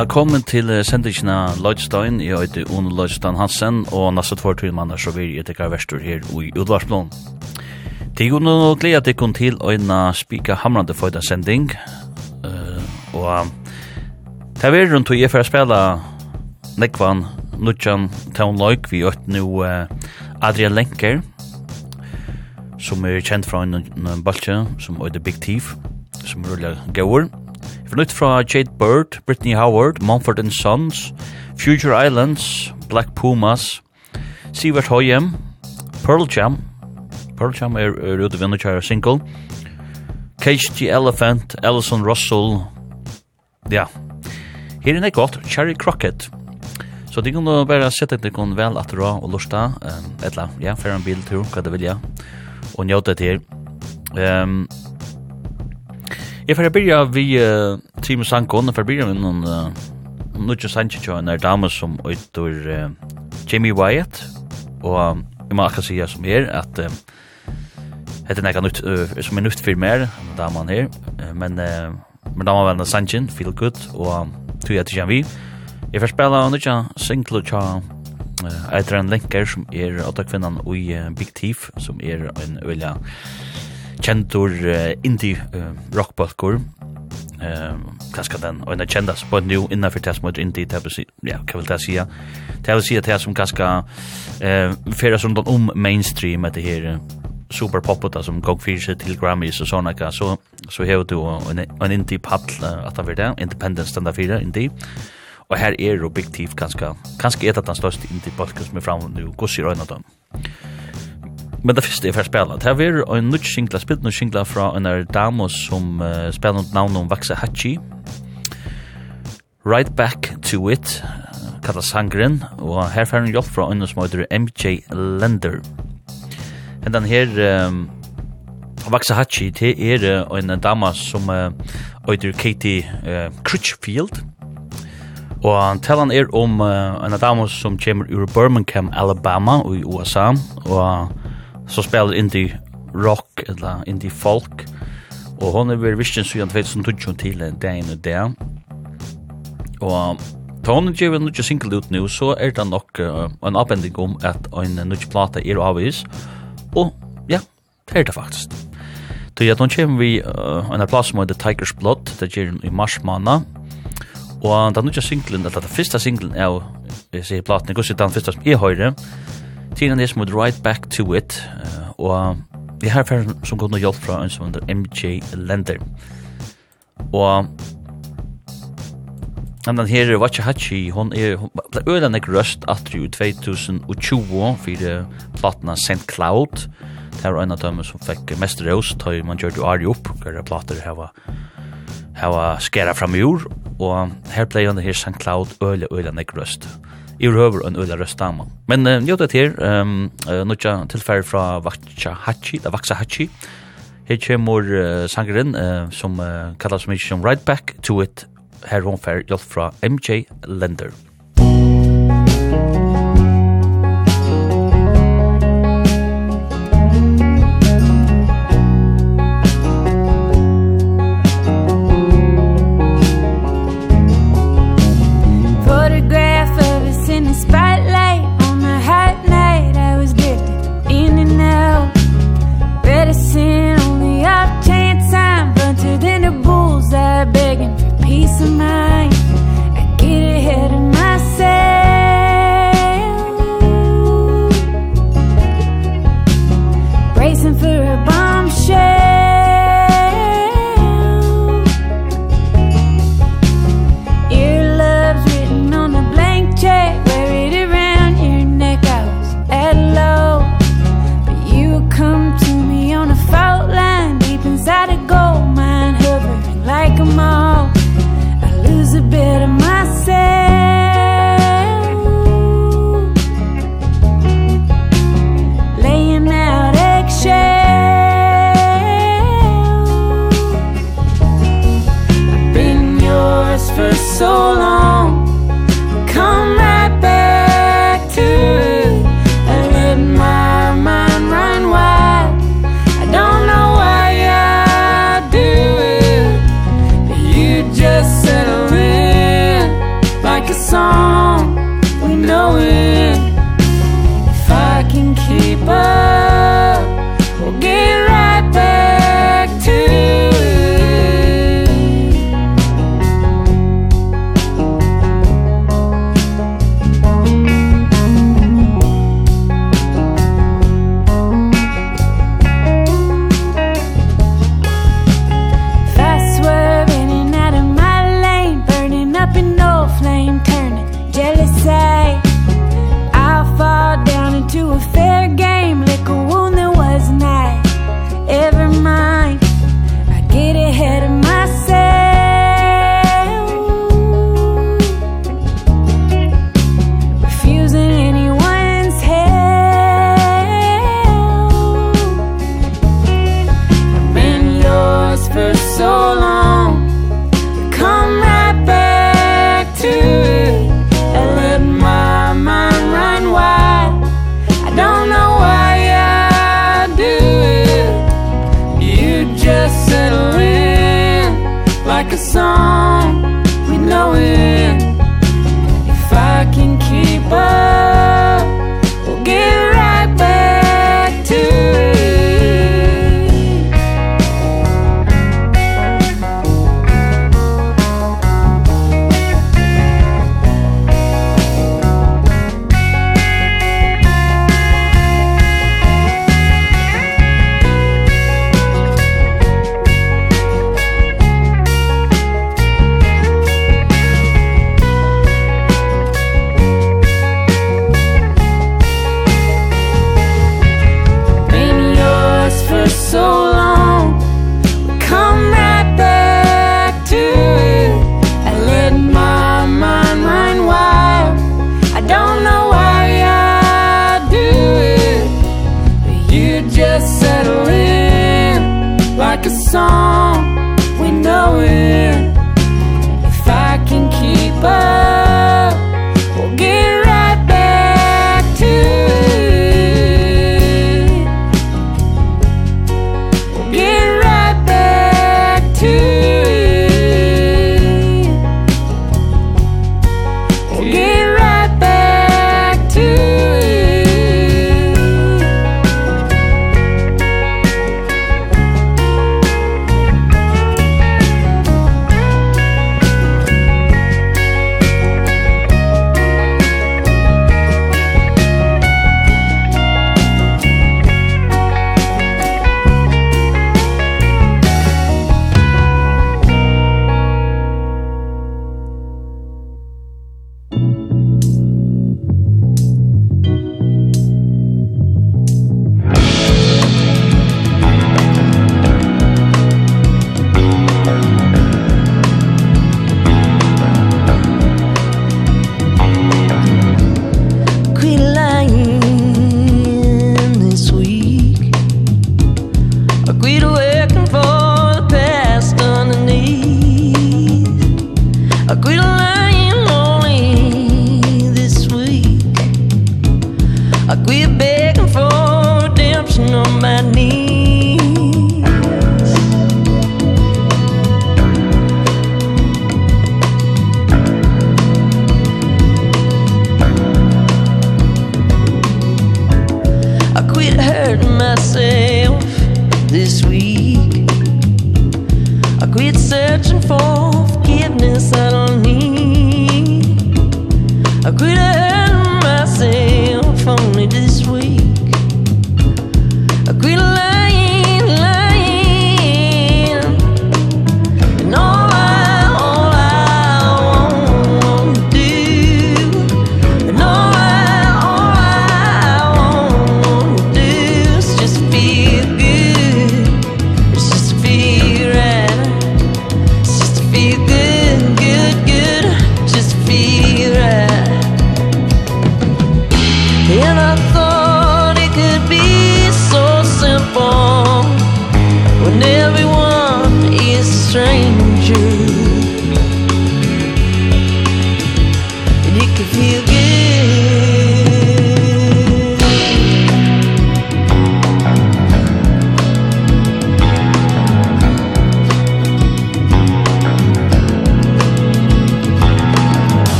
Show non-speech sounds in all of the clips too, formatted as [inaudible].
Velkommen til sendingina Lloydstein. Jeg heter Ono Lloydstein Hansen, og nasta tvær til mannar så vil jeg tekka verstur her i Udvarsblom. Til god nå gleder jeg kun til øyna spika hamrande føyda sending. Uh, og det er rundt og jeg får spela nekvan, nudjan, Town loik, vi øyt nu uh, Adrian Lenker, som er kjent fra en, en balkje som øyde Big Thief, som er rullet gaur. Nytt fra Jade Bird, Brittany Howard, Mumford and Sons, Future Islands, Black Pumas, Sivert Hoyem, Pearl Jam, Pearl Jam er, er ute vinner kjære single, Cage the Elephant, Alison Russell, ja, her er det godt, Cherry Crockett, Så det kan du bare sette at det kan vel at du og lusta, um, etla, ja, fer en biltur, hva du vilja, og njøte til. Um, Jeg får byrja vi uh, Team Sankon, jeg får byrja vi noen uh, Nudja Sanchez og en er dame som utor uh, Jamie Wyatt, og um, jeg må akkurat sige som her, at uh, um, heter nekka nytt, uh, som er nytt for mer, damen her, uh, men uh, men damen var en Sanchez, feel good, og um, tog jeg til vi. Jeg får spela Nudja single tja uh, etter en lenker som er åtta kvinnan i uh, Big Thief, som er en øyla uh, kjentur uh, indie uh, rockbalkur ehm kanskje den? Och den kändas på nu innan for test mot indie det ja kan vel ta säga det vill säga det här som kanskje eh färra som den om mainstream at det her super poppet som gog fyrir seg til Grammys og sånne ka, så så hever du en en indie paddel uh, at det där independence den där fyra indie. Og her är Thief kanske kanske et av den største indie podcast med fram nu går sig runt dem? Men det første er for å spille. det er en nytt singla, spilt nytt singla fra en av damo som uh, spiller noe navn om Vaxa Hachi. Right Back to It, kallet sangren, og her får han hjelp fra en som heter MJ Lender. Men den her, um, Vaxa Hachi, det er uh, en dama som uh, heter Katie uh, Crutchfield, Og talan er om uh, en dame som kommer ur Birmingham, Alabama i USA, og så spelar indie rock eller indie folk. Og hon er vel visst så jeg vet som tutjon til en dag og der og Tone hon ikke vil ikke single ut nu så er det nok uh, en oppending om at en nødt plate er avvis og ja er det faktisk Så ja tar kjem vi uh, en plass som heter Tiger's Blood, det gjør i mars måned. Og den nye singlen, eller den første singlen er jo, jeg sier platen, jeg går den første som jeg høyre, Tina is would right back to it, uh, og vi har færre som går noe hjelp fra en som under MJ Lender. Og andan her er Watcha Hachi, hon er øyla nek røst atri i 2020 fyrir platna St. Cloud. Det er en av dem som fikk mest røst, da man gjør du ari opp, hver plater heva hava skera fram i jord, og her blei han her St. Cloud øyla øyla nek røst. Og i røver en øyla røstama. Men uh, jo, det her, um, uh, nødja tilfærd fra Vaksa Hachi, da Vaksa Hachi, her kommer uh, sangeren uh, som uh, kallas mykje som Right Back to It, her hun fær hjelp fra MJ Lender.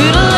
Good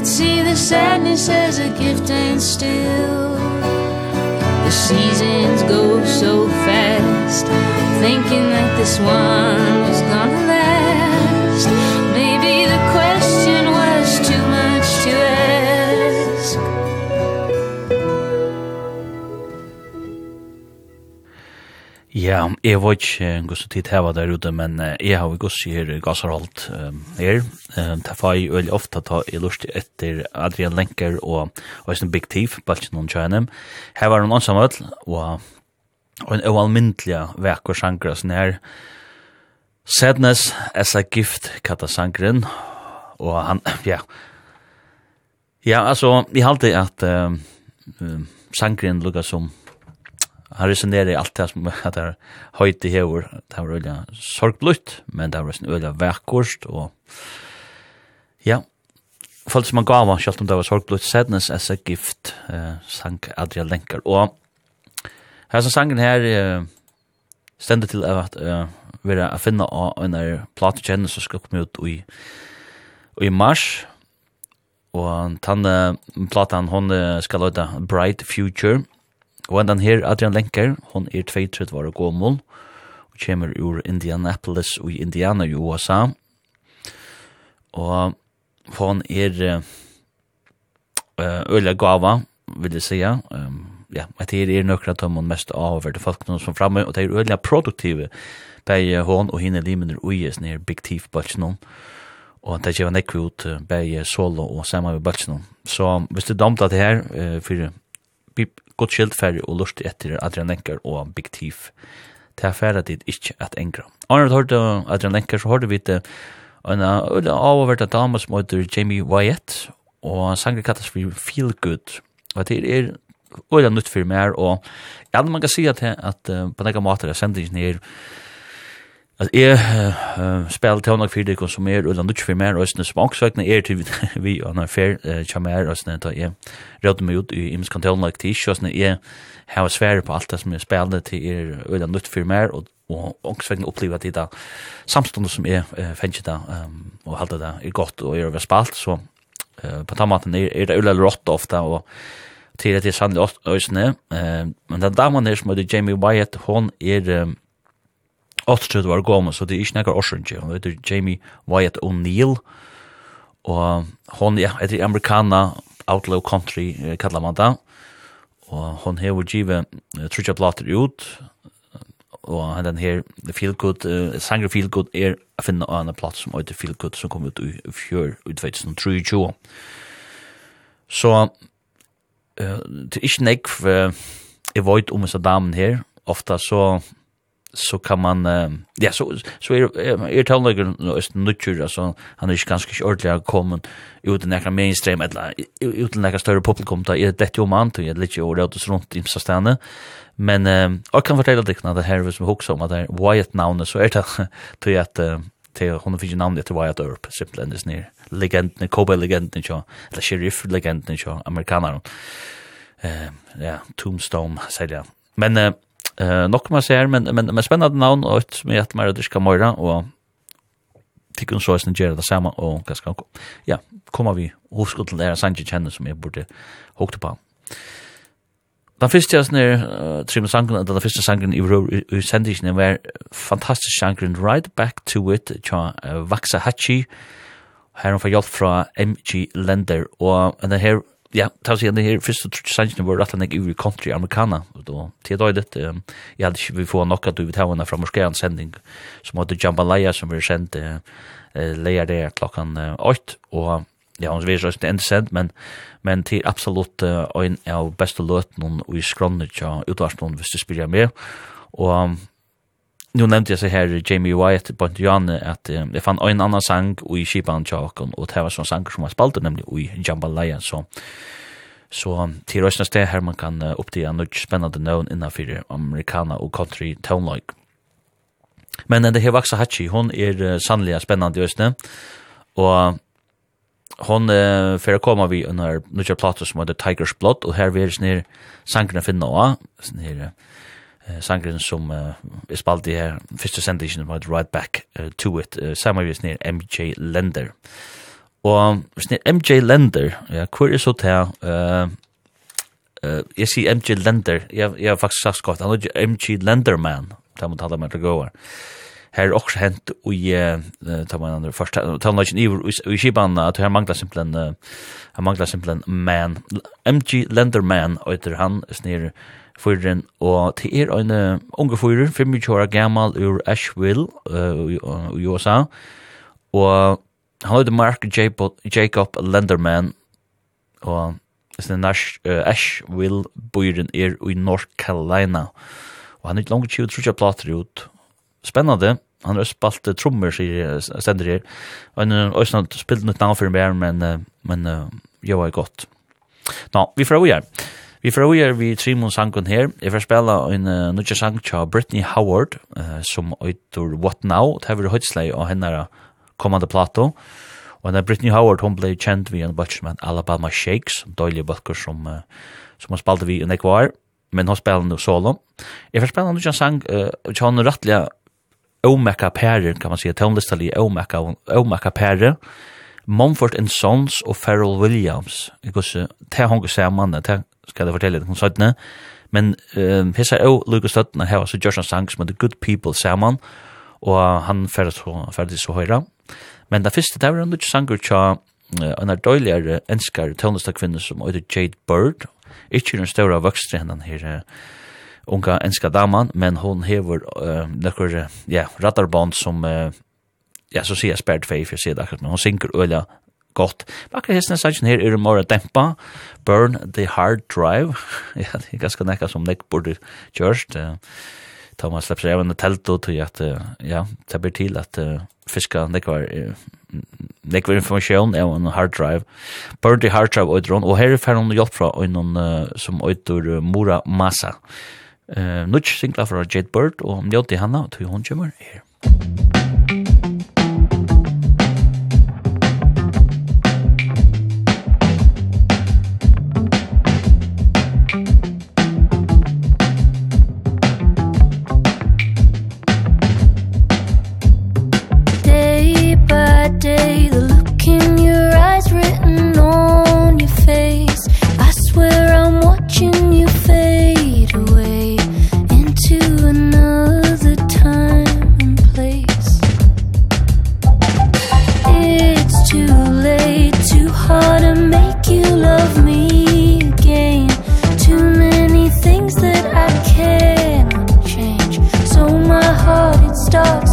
could see the sadness as a gift and still. The seasons go so fast Thinking that this one Um, jeg var ikke gos tid heva der ute, men uh, jeg har gos her i Gasarholt her. Det var jeg veldig ofte ta i lust etter Adrian Lenker og Øystein Big Thief, bare ikke noen kjønne. Her var noen ansam ødel, og, og en ualmyndelig vekk og sjankra sånn her. Sadness as a gift, kata sjankren, og han, [clears throat] ja, ja, altså, jeg halte at um, um, sjankren lukka som han resonerer i alt det som [laughs] at det höjde hevor. Det var veldig sorgblutt men det var veldig öliga og ja. Folk som man gav han om det var sorgblutt sadness as a gift eh, sank Adrian Lenker. Og her som sangen her eh, stendet til at eh, vera a finna av en er platekjenne som skal komme ut i, i mars. Og tann platan hon skal låta Bright Future. Og den her Adrian Lenker, hon er 32 år gammel, og kommer ur Indianapolis og Indiana i USA. Og hon er uh, øyla gava, vil jeg sige. Um, ja, at det er nøkra tøm hon mest avhørte folk som framme, og det er øyla produktive bei hon og henne limener uies nere Big Thief Bölsnån. Og det gjør nekk ut bei solo og saman med Bölsnån. Så hvis du damta det her uh, fyrir Godt skilt færre og lurt etter Adrian Lenker og Big Thief. Det er færre dit ikke at engra. Arnold hørte Adrian Lenker, så hørte vi det en avhåverte dame som heter Jamie Wyatt, og sanger kattas for Feel Good. Og det er øyla nytt for mer, og ja, man kan si at, at uh, på nekka måter er sendingen her, Alltså är uh, spel till några fyra som är och ändå för mer rösten som också verkligen är till vi on a fair chamer och sånt där är rätt med ut i ims control like tisch och sånt är hur svär på allt det som är spelade till er och ändå för mer och och också verkligen uppleva det där samstånd som är fänget där och hålla det är gott och är spalt så på tomaten är det ulla rått ofta och till det är sannolikt ösne men den damen där som heter Jamie Wyatt hon är 8 var gammel, så det er ikke nekker årsrundje. Hun heter Jamie Wyatt O'Neill, og hon, ja, er amerikana, outlaw country, eh, kallar man det, og hon hever givet uh, trutja plater ut, og den her Feel Good, uh, sanger Feel Good er a finna av en platt som heter Feel Good, som kom ut i fjør, i 2023. Så, uh, det er ikke nekv, uh, jeg vet om disse damen her, ofta så, so, så kan man uh, ja så så är är tallriken är nutcher alltså han är ju ganska ordentligt kommen ut den där mainstream eller ut den där större publikum där är det ju man till lite år åt så runt i så stanna men jag kan fortälla dig när det [laughs] här som hooks om att det Wyatt Nown så är det till att till hon fick namn det Wyatt Earp simpelthen is near legenden Kobe legenden så eller sheriff legenden så amerikaner eh ja tombstone säger jag men Eh nok man ser men men men spännande navn og ett som at Mara Diska Moira og tycker så att det det samma och kanske ja kommer vi huskar til det Sanji känner som jeg burde hokta på. Den første jeg snir, trim sangen, eller den første sangen i sendingen var fantastisk sangen Right Back to It, tja Vaxa Hachi, her hun hjelp fra MG Lender, og den her ja, ta sig det här. Första trutsangen var rätt lik ur country americana. Och då till då det jag hade vi får nog att du vet hur när från moskén sändning som hade jambalaya som vi sänt eh lejer där klockan 8 och ja, hon vet just inte sent men men till absolut en av bästa låten och i skronnet ja utvarstånd visst spelar med. Och nu nämnde jag så här Jamie Wyatt på Johanne att um, det fann en annan sang i Kipan Chalk och det var sån sång som var spalte nämligen i Jambalaya så så til røstene sted her man kan uh, oppdea noe spennende nøvn innenfor amerikana og country townlike men uh, det her vaksa Hachi hon er uh, sannelig spennende i østene og hon uh, fer koma vi under nødja plater som heter Tiger's Blood og her vi er snir sangerne finna og snir uh, sangren som uh, er spalt i her, første sendingen heter Right Back uh, to It, uh, samarbeid ned MJ Lender. Og hvis ned MJ Lender, ja, hvor er så til, uh, uh, jeg sier MJ Lender, jeg, jeg har faktisk sagt godt, han er ikke MJ Lenderman, da man tala med det går. Her er også hent i, uh, ta man andre først, ta man ikke i, i Kiban, at her mangler simpelthen, uh, her mangler simpelthen man. MJ Lenderman, og etter han, snir, fyren, og til er en unge fyren, 25 år gammal ur Asheville uh, i USA, og han heter Mark Jacob Lenderman, og sin Ash, uh, Asheville byren er i North Carolina, og han er ikke langt 20 trutja plater ut. Spennande, han har spalt trommer, sier stender her, og han har spilt nytt navn for mer, men, men, uh, jo, er godt. Nå, vi får av igjen. Vi frøyer vi Trimon sangen her. Jeg får spille en uh, nødja sang til Brittany Howard, uh, som øyter What Now. Det er høytsleg av henne kommande plato. Og henne Brittany Howard, hun ble kjent vi en bøtje med Alabama Shakes, døylige bøtker som, uh, som hun spalte vi i Nekvar, men hun spiller nu solo. Jeg får spille en nødja sang uh, til henne rettelig omekka pærer, kan man si, tøvnlistalig omekka omekka pærer. Mumford and Sons og Pharrell Williams. Jeg går så, det er hun går det skal jeg fortelle noen søttene. Men um, hessa er jo Lukas Støttene her, så gjør han sang som The Good People sammen, og han ferdig så, ferdig så høyre. Men det første, det var en ikke sanger tja en av døyligere enskare tøvnestakvinne som heter Jade Bird, ikke den større voksne henne her, uh, unga enska daman, men hon hever uh, nekker, ja, rattarband som, uh, ja, så sier jeg spært fei, for jeg sier det akkurat, men hon synker øyla godt. Akkurat hesten sannsyn her er mora dempa, Burn the Hard Drive, [laughs] ja, det er ganske nekka som nek burde kjørst, Uh, Thomas slipper seg av telt og tog at, ja, det blir til at uh, fiska nek var, nek var informasjon en hard drive, Burn the Hard Drive oidron, og her er ferdig hjelp fra on som oidor Mura Masa, Uh, Nudge singla fra Jade Bird og mjøti henne, og tog hun kommer her. Musikk stars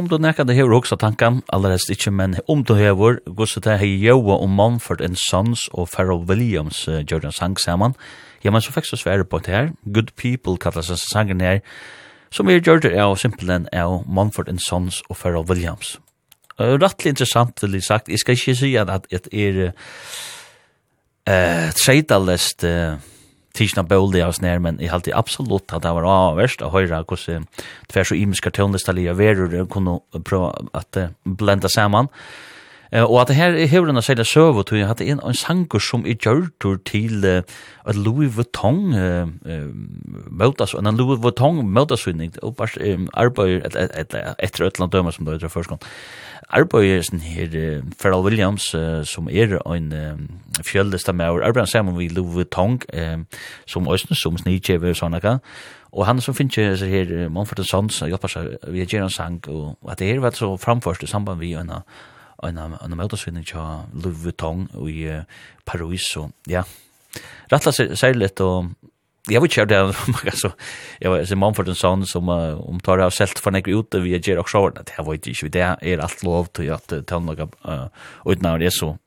om du nekka det hever hoksa tankan, allerest ikkje, men om du hever, gos det hei joa om Mumford and Sons og Pharrell Williams uh, gjør en sang saman. Ja, men så fikk så svære på det her, Good People kallar seg sangen her, som er gjør det av simpelthen av Mumford and Sons og Pharrell Williams. Uh, rattelig interessant, vil jeg sagt, jeg skal ikke si at det er uh, treidalest uh, tidsna bøl av snær, men jeg halte absolutt at det var avverst å høre hvordan tver så imiska tøvnlistalige verur kunne prøve at blenda saman. Og at det her hever selja særlig søve, tog jeg hatt en, en sanger som er gjørtur til at Louis Vuitton møtas, en Louis Vuitton møtasvinning, og bare arbeider etter et eller annet døme som det er først arbeider sånn her Pharrell Williams uh, som er en uh, fjöldesta med og arbeider sammen med Louis uh, som Østens, som Snidjev og sånne og han som finnes ikke her Monfort Sons hjelper seg vi gjør en sang og at det her var så framførst i samband med en en en møtesvinning til Louis Vuitton i uh, Paris og ja. Rattla seg særlig og jag vet inte om alltså jag var så man för den sån som om tar det av selt för några ute vi ger också ordnat det var inte ju det är allt lov till att ta några utnar det så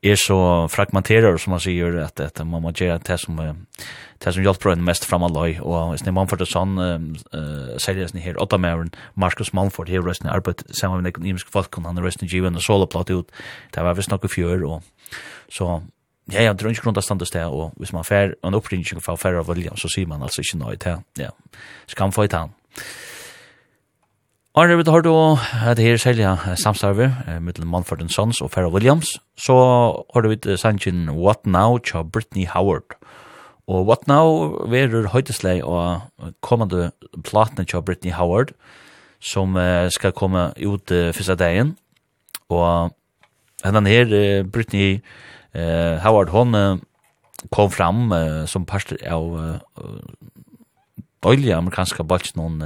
är så fragmenterar som man säger att att man måste göra det som det som hjälper en mest fram alla och sen man för det sån eh säger det här åtta mer Marcus Manford här resten arbet samma med ekonomisk folk kan han resten given och solo plot ut. Det var visst något fjör och så Ja, ja, det er ikke grunn til å stande sted, og hvis man fer, en oppringning fra færre av William, så sier man altså ikke noe til, ja, skam få i tann. Arne, vi har då det här sälja samstarve mellan Manford and Sons og Pharrell Williams. Så har du vidt sannsyn What Now til Britney Howard. Og What Now verur høytesleg og kommande platene til Britney Howard som uh, skal komme ut uh, fyrsta dagen. Og hendan her uh, Britney Howard Eh Howard Hon kom fram som pastor av dåliga amerikanska bolts någon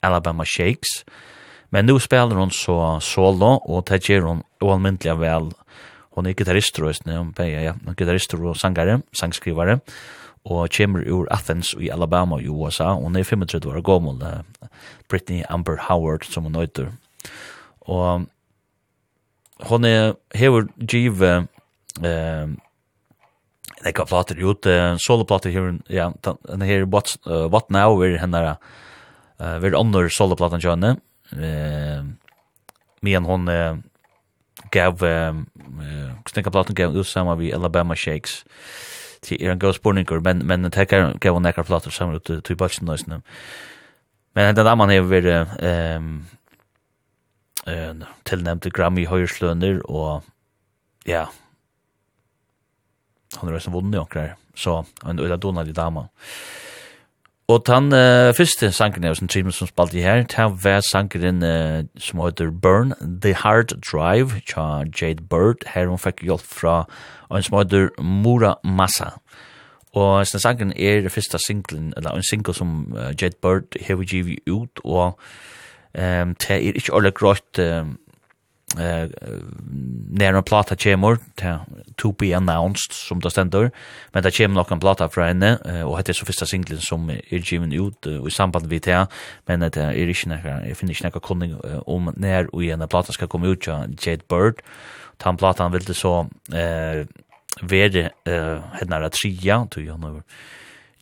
Alabama Shakes. Men nu spelar hon så solo och det gör hon oallmäntliga väl. Hon är gitarrist och sen hon är ja, gitarrist och sångare, sångskrivare og kommer ur Athens i Alabama i USA. Hun er 35 år gammel, uh, Brittany Amber Howard, som hun nøyter. Og hun er hever give Eh det kan plater ut uh, solo plater här ja den här what uh, what now är henne där eh vid andra solo platan Johnny eh men hon uh, gav eh uh, snäcka platan gav ut samma vi Alabama Shakes. Till er Ghost Burninger men men det här gav hon några plater samma ut till Butch Noise nu men den där man är vid ehm eh tillnämnde Grammy höjslöner och ja han har resten vunnet onkrar, så en øyla donalig dama. Og den uh, første sangen av sin trim som spalte her, den var sangen uh, som heter Burn, The Hard Drive, tja Jade Bird, her hun fikk hjelp fra en som heter Mura Massa. Og sin sangen er det første singlen, eller en single som uh, Jade Bird har vi givet ut, og um, det er ikke ordentlig grått um, eh när en platta kemur to be announced som det stendur men det kemur nokon platta fra henne og hetta er så första singeln som är given ut uh, i samband við det. Men det er inte några jag finner inte några kunning om nær och en platta skal koma ut ja Jade Bird. Ta platan det så eh vere eh hennar at tria to you know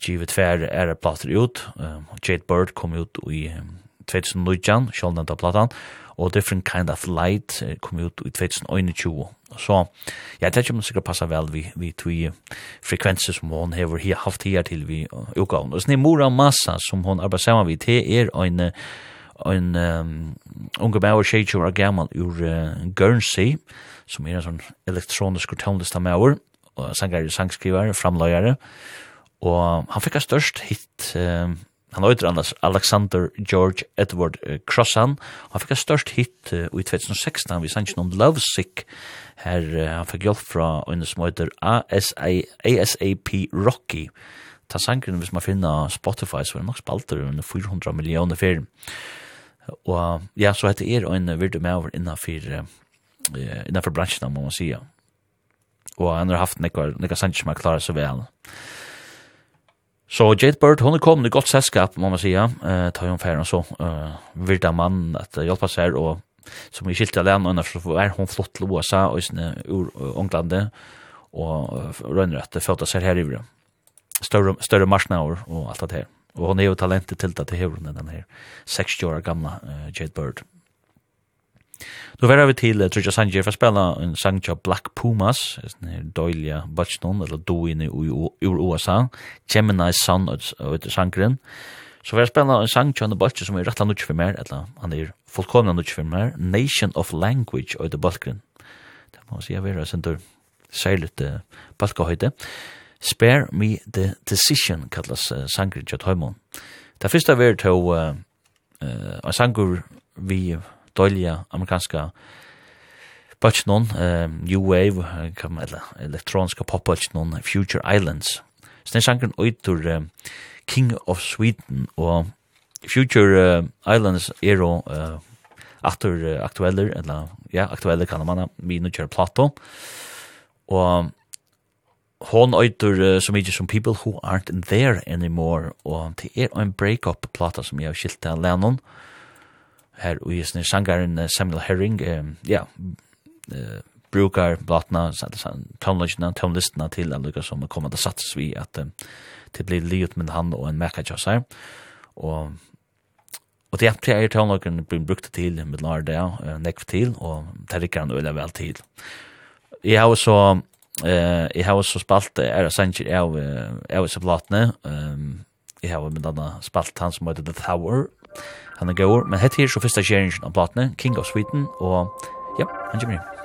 givet fer er platta ut. Jade Bird kom ut i 2019 sjálvan ta platan og Different Kind of Light kom ut i 2021. Så jeg tenker man sikkert passer vel vi, vi tog frekvenser som hun har haft her til vi utgaven. Og sånn er Mora Massa som hun arbeider sammen med til er en en um, unge bauer tjejtjur er gammal ur uh, Guernsey, som er en sånn elektronisk tonlista mauer, og sanger, sangskriver, framløyere, og han fikk størst hit um, Han heter annars Alexander George Edward Crossan. Han fikk et størst hit uh, i 2016, vi sannsyn om Lovesick. Her uh, han fikk hjelp fra en som heter ASA, ASAP Rocky. Ta sangren hvis man finner Spotify, så er det nok spalter under 400 millioner fyr. Og ja, så heter er en virdu med over innenfor, uh, innenfor bransjen, må man sige. Og han har haft nekka, nekka sannsyn som har klaret så vel. Ja Så Jade Bird, hon er kommet i godt selskap, må man sija, Eh, tar hon færen så. Eh, virda mann at hjelpa seg, og som vi skilte alene, og annars så er hon flott til USA, og sinne ur Ånglandet, og rønner at det fødda seg her i vrøm. Større, større marsnaur og alt det her. Og hon er jo talentet til det til hevren, den her 60 år gamla uh, Jade Bird. Då var vi till uh, Trisha Sanchez för att spela en sang till Black Pumas, en dåliga Bachton eller då inne i USA, Gemini Sun och ett sangren. Så vi har spela en sang till en Bach som är rätt annars för mer eller han är fullkomna annars för mer Nation of Language och det Balkan. Det måste jag vara sen då särskilt Balkan Spare me the decision kallas uh, sangren till Jothemon. Det första var då eh uh, en sangur vi døyliga amerikanska Butchnon, um, new wave kan eller elektroniska pop-butchnon, Future Islands. Så den sjankeren øytur King of Sweden, og Future uh, Islands er jo eh, aktor aktueller, eller ja, aktueller kan man, vi nu kjører Plato, og hon øytur uh, så mykje som People Who Aren't There Anymore, og det er en break-up-plata som jeg har skilt til Lennon, her og i sin sangaren Samuel Herring, ja, brukar blatna, tonlistna tonlistna til en lukka som kommer til sats vi at det blir livet med han og en mekka kjass her. Og Og det er til er tonelageren blir brukt til med lar det, nekv til, og det rikker han øyla vel til. Jeg har så eh jag har också spalt är det sen av av så platne ehm jag har bland annat spalt han som heter The Tower Han er gaur, men hette her så fyrsta kjeringen av platene, King of Sweden, og ja, han kommer inn.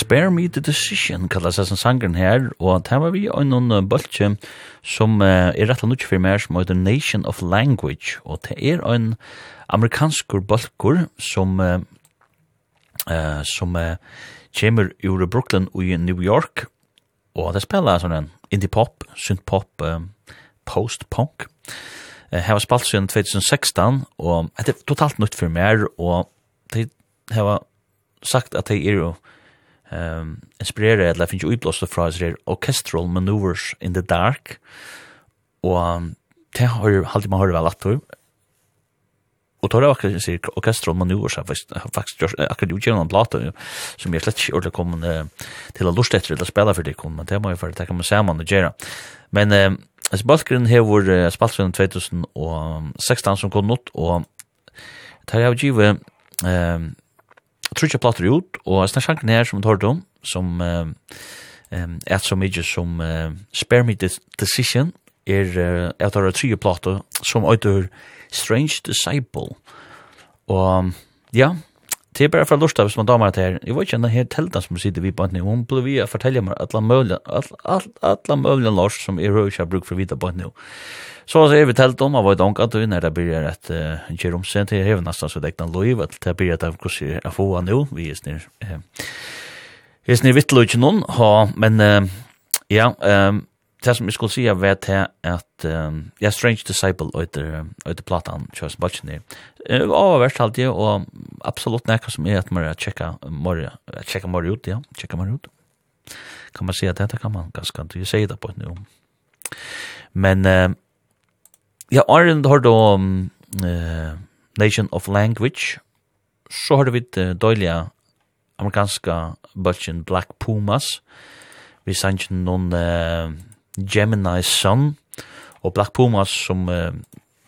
Spare Me the Decision, kallar seg som sangren her, og det var vi og noen bøltje som uh, er rett og nødt for meg som heter Nation of Language, og det er en amerikansk bøltkur som uh, uh, som uh, kommer ur Brooklyn og i New York, og det spiller sånn en indie-pop, synth-pop, uh, post-punk. Uh, her var spalt siden 2016, og det er totalt nytt for meg, og det har sagt at det er jo um, inspirere, eller finnes jo utblåste fra hans orchestral maneuvers in the dark, og det har alltid man hører vel at du, Og tar jeg akkurat sier orkestral man nu og så faktisk gjør akkurat utgjørende en plate som jeg slett ikke ordentlig kom til å lust etter eller spela for det kom, men det må jeg for det kan man sammen og gjøre. Men eh, Spaltgren har vært Spaltgren 2016 som kom ut, og tar jeg av givet eh, trutja plattor ut, og jeg snakker her som vi tar om, som um, et så mykje som uh, Spare Me Decision, er uh, et av tre plattor som øyder Strange Disciple. Og ja, det er bare for lort av hvis man damer det her. Jeg vet ikke om her teltan som sitter vi på henne, hun ble vi å fortelle meg alle mølgen, alle mølgen lors som er røy ikke har bruk for vita på henne. Og Så så är vi tält om av vad de kan när det blir ett geromsen till även nästan så det kan lov att det blir att kus jag får nu vi är snir. Vi är snir vitt lutch någon ha men ja ehm det som vi skulle säga var det att ja strange disciple eller eller plattan just much ni. Och värst allt det och absolut näka som är att man checka mer checka mer ut ja checka mer ut. Kan man säga att det kan man ganska du säger det på nu. Men Ja, Arjen har då um, uh, Nation of Language. Så har vi uh, dåliga amerikanska bulchen Black Pumas. Vi sanns noen uh, Gemini Sun og Black Pumas som uh,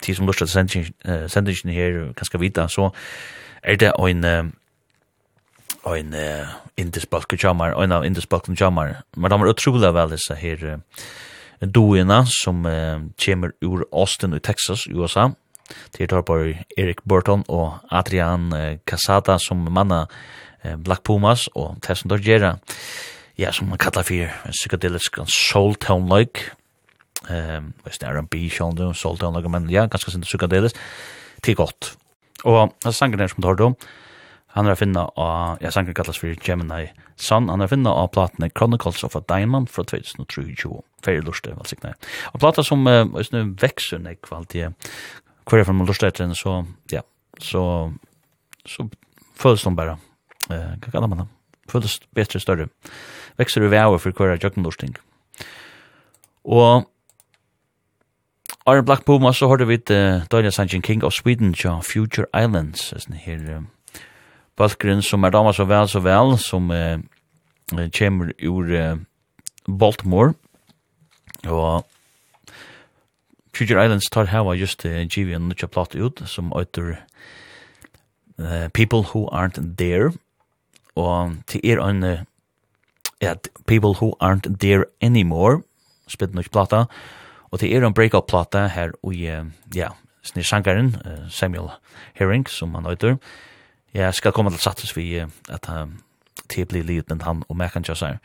tid som lustet sendingen uh, her ganske vita, så er det en uh, en uh, indisbalken jammer, en av indisbalken jammer. Men de er utrolig vel disse her uh, doina som uh, kommer ur Austin i Texas, USA. Det tar på Erik Burton og Adrian uh, Casada som manna uh, Black Pumas og Tesson Dorgera. Ja, som man kallar for en soul tone like. Ehm, um, det er R&B, soul tone like, men ja, ganske sin psykedelisk. Det godt. Og sangen her som tar det om, Han er finna av, ja, sanger kallas for Gemini Sun, han er finna av platene Chronicles of a Diamond fra 2023, fyrir lurste, vel sikna. Og plata som uh, nu vekser nek, valgte, hver er fra man lurste etter henne, så, ja, så, så føles de bare, uh, hva kallar man det, føles betre større, vekser vi vei for hver er jøkken jøkkenlursting. Og, Iron Black Puma, så hørte vi uh, Daniel Sanchin King of Sweden, ja, Future Islands, sånn her, uh, Valkren som er damer så vel så vel, som eh, kommer ur eh, Baltimore. Og Future Islands tar hava just eh, GV en nutja platt ut, som øyter eh, People Who Aren't There. Og til er en eh, yeah, People Who Aren't There Anymore, spilt nutja platta. Og til er en breakout platta her og eh, ja, snir sangaren, Samuel Herring, som han øyter. Og jeg skal komme til sattes vi at det blir livet med han og Mekan Jassar.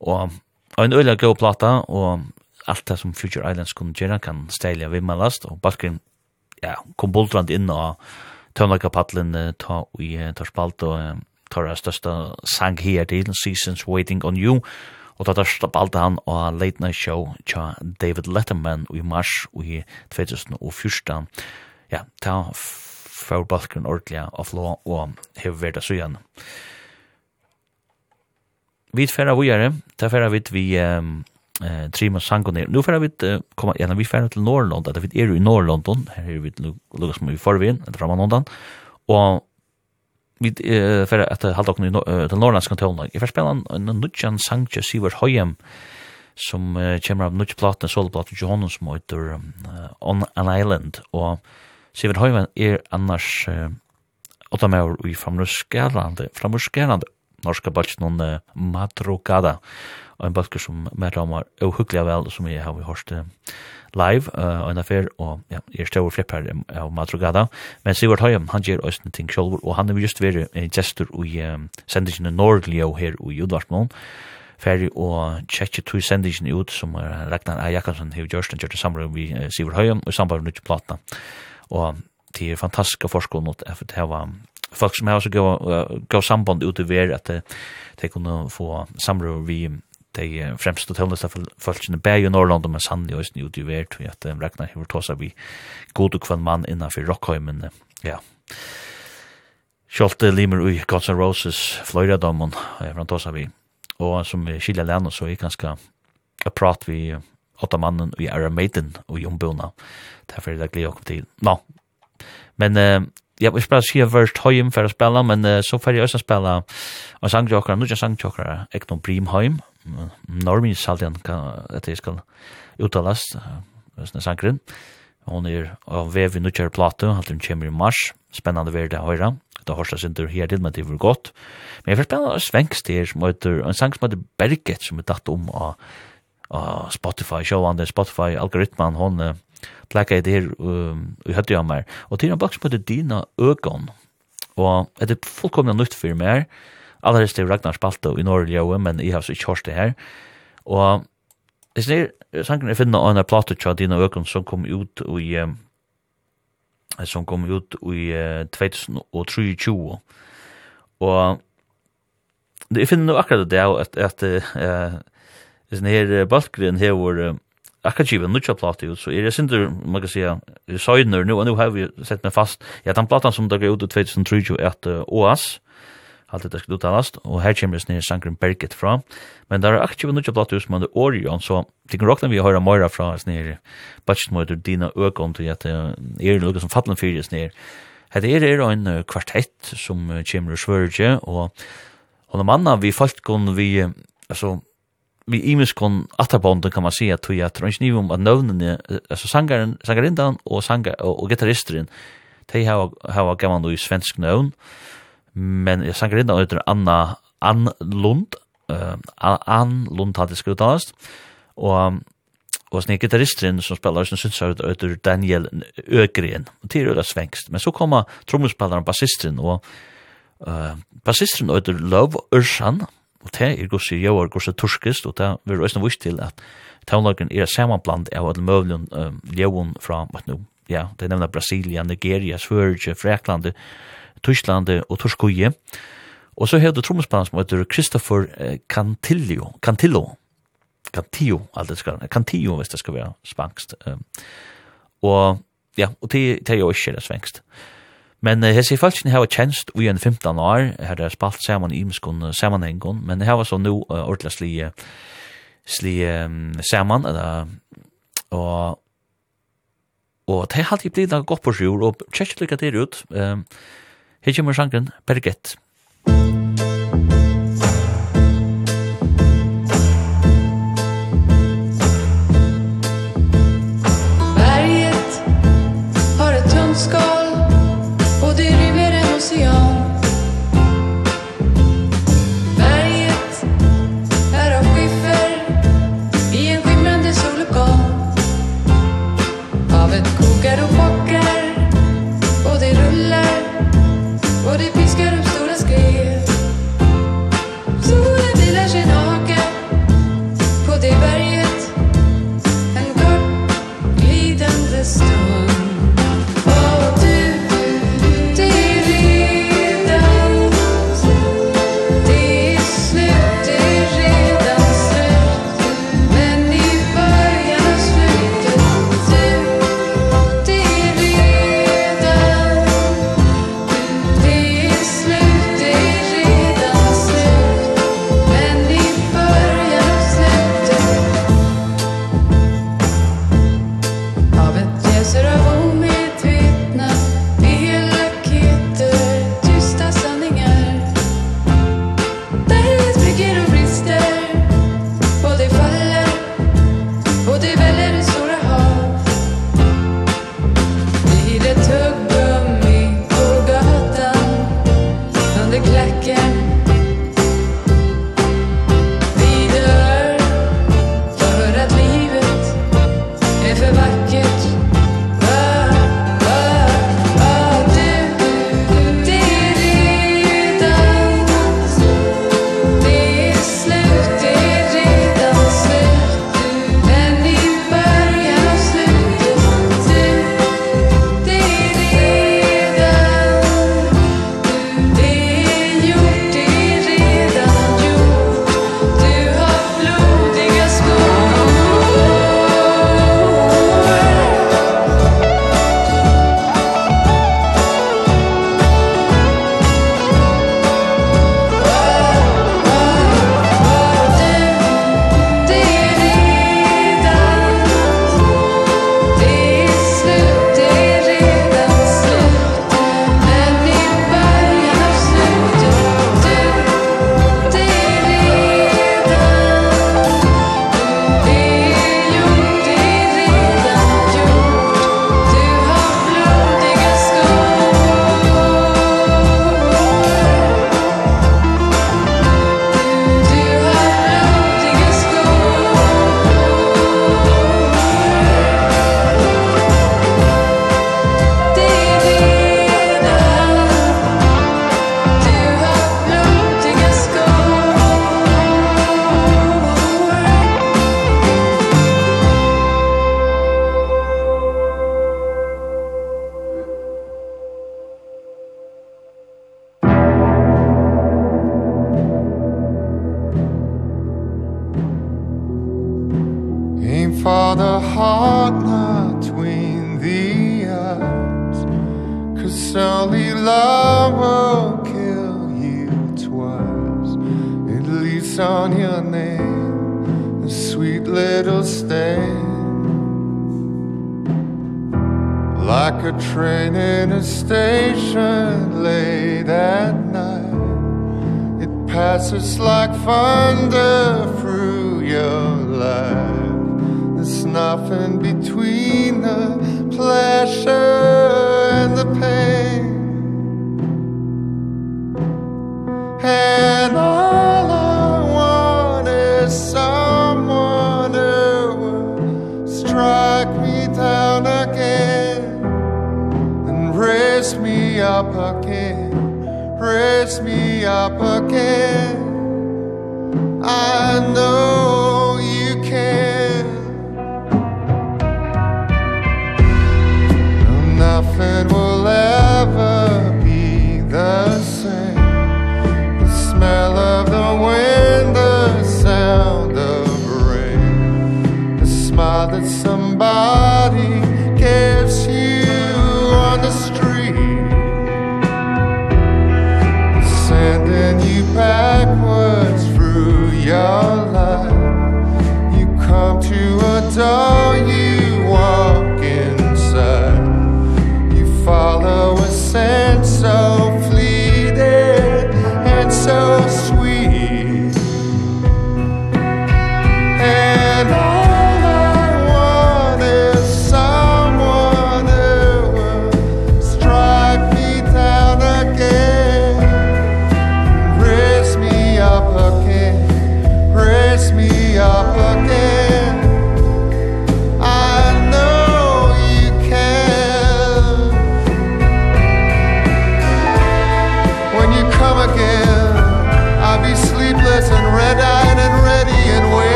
Og en øyla god plata, og alt det som Future Islands kunne gjøre kan stelja vimmelast, og Balkan ja, kom boldrand inn og tøvnlagkapattelen ta i Torspalt og tar det største sang her til, Seasons Waiting on You, og tar spalt han og Late Night Show tja David Letterman i mars i 2014. Ja, ta får balken ordentlig av flå og hever verda søgjene. Vi færa vujere, ta færa vidt vi um, eh, trima sangene. Nu færa vi uh, koma, ja, vi færa til Norrlond, at vi er i Norrlondon, her er vi lukka som vi får vi inn, etter framan ondan, og vi uh, færa at halda okken til Norrlands kantonen. Jeg færa spela en nudjan sang til Sivert Høyem, som uh, kommer av nudjan platen, soloplaten, Johannes, som heter um, On an Island, og Sivert Høyman er annars uh, åtta med i framrøskerande, framrøskerande norska balsk noen uh, madrogada, og en balsker som mer om var uhyggelig vel, som jeg har hørt uh, live, uh, og en affær, og ja, jeg er større flipp her av madrogada, men Sivert Høyman, han gjør også ting sjolver, og han er just veri en gestur i um, sendingen Nordlio her i Udvarsmån, ferdig og tjekke to sendingen ut som Ragnar A. Jakobsen har gjørst han gjørst det samråd vi Sivert Høyum og samråd med platna og det er fantastiska forskon at det var folk som har så gav samband ut i ver at de kunne få samråd vi de fremste tøvneste folkene bæg i Norrland og med sann i Øysten ut i ver til at Ragnar Hivert Tosa vi god og kvann mann innanfor Rockheimen ja Kjolte limer ui Guns N' Roses Florida-dommen, og jeg vi. Og som vi skilja lennom, så er ganske a prat vi åtta mannen i Iron Maiden og Jombona. ombona. Derfor er det glede okkur til. Nå. Men uh, jeg vil bare si at først høyem for å spille, men uh, så får jeg også spille av sangtjokkere, nå er sangtjokkere, ikke noen Brimheim. Normi Saldian, etter jeg skal uttales, sånn sangren. Hon er av vev i nukkjær plato, alt hun kommer i mars. Spennande verd det høyra. Det seg synder her til, men det var godt. Men jeg får spennende svenks her, som heter, en sang som heter Berget, som er datt om av ah, Spotify, sjåande Spotify, algoritman, hon uh, plekka i det her um, i høyde av meg. Og til en bak som heter Dina Øgon, og er det fullkomne nytt for meg allerede helst er Ragnar Spalto i Norge, men jeg har så ikke hørt det her. Og jeg snir, sangen jeg finner en plate til Dina Øgon som kom ut i um, som kom ut i uh, 2023. Og jeg finner nå akkurat det at, at uh, Det sen här Balkgren här var akkurat givet nutja plati ut, så er jeg sindur, man kan säga, søgner nu, og nu har vi sett meg fast, ja, den platan som dagar ut i 2003 er at OAS, allt det skulle uttalast, og her kommer det sangren Berget fra, men der er akkurat nutja plati ut som er Orion, så det kan råkna vi høyra Moira fra, snir, Batchmoider, Dina Øgon, til at er noe som fattelen fyrir, snir, Hetta er er ein kvartett sum kemur svørje og hon er manna við fólkun við altså vi imis kon attabond kan man säga att jag tror inte om att növnen alltså sangaren sangarindan och sangar och gitarristen de har har gammal då i svensk növn men sangarindan heter Anna Ann Lund eh Ann Lund hade skutast och och sen gitarristen som spelar som syns ut heter Daniel Ögren och det är svenskt. Men så kommer trumspelaren basisten och eh basisten heter Love Ursan Og det er gossi jøvar i turskist, og det er også vist til at taunlagen er samanbland av alle møvlen um, jøvun fra, vet nu, ja, det nevna Brasilia, Nigeria, Sverige, Freklande, Tyskland og Torskoje. Og så heter trommespann som heter Christopher Cantillo, Cantillo, Cantillo, alt det skal, Cantillo hvis det skal være spankst. Um, og ja, og det, det er jo ikke det svengst. Men uh, hese falskene har tjenst ui en 15 år, her er spalt saman i imskon samanhengon, men her var så nu uh, ordla sli, sli um, saman, eller, og og det har alltid blitt noe godt på sjur, og tjekk lykka det ut, um, her kommer sangren Berget. Berget har et tunskap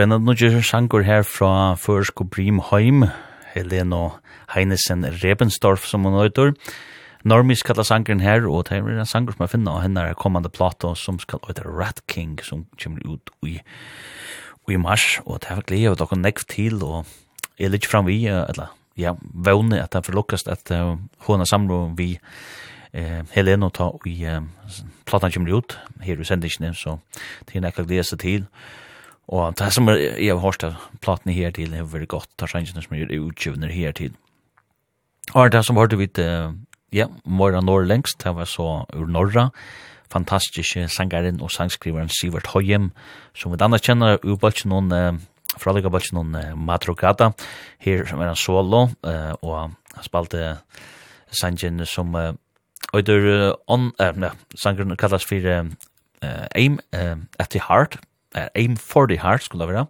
Spennende nå gjør sjanker her fra Førsk og Brimheim, Helena Heinesen Rebensdorf som hun høyder. Normis kallar sangren her, og det er en sanger som jeg finner av henne er kommande plato som skal høyder Rat King, som kommer ut i, i mars, og det er glede av dere nekv til, og jeg er litt fram vi, eller ja, vevne at det forlukkast at uh, hun er samlo vi eh Helena ta i uh, platan kommer ut her i sendingen så det er nekka glede seg til Og det som er, jeg har hørt av platene her til, har vært godt, tar sannsynene som er utgjøvner her til. Og det som hørte vi til, ja, Morra Norr lengst, det var så ur Norra, fantastiske sangeren og sangskriveren Sivert Høyem, som vi anerkjenner ur bare noen, uh, fra lika bare noen uh, madrugada, her som er en solo, uh, og han spalte sangen som, eh, uh, on, eh, sangeren kallas for eh, Aim, uh, at the Heart, aim for the heart skulle være.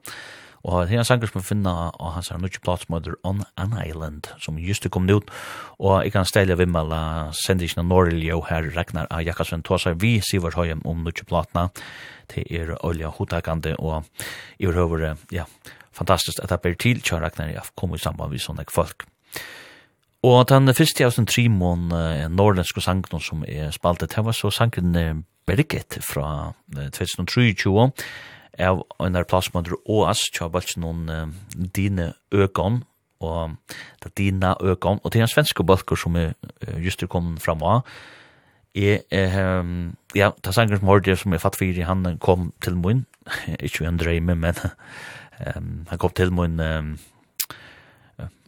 Og det er en sanger som vi finner, av hans her nødvendig plass som heter On an Island, som just er kommet ut. Og jeg kan stelle vi med alle sendingene Norrljo her, Ragnar av Jakasven Tåsar, vi Sivert Høyem om nødvendig platene. til er olja hotakande, og i overhøver, ja, fantastisk at det blir til, kjør Ragnar, jeg kom i samband med sånne folk. Og den første av sin trimon eh, norrlenske sangen som er spaltet, det var så sangen Birgit fra 2023 av en der plass man oas tja balts noen dine økon og det dina økon og det er en svenske balkor som er just kom fram av Jeg, eh, ja, det er sanger som hørte som jeg fatt fyrir, han kom til mun, [laughs] ikke en drøyme, men [laughs] um, han kom til mun um,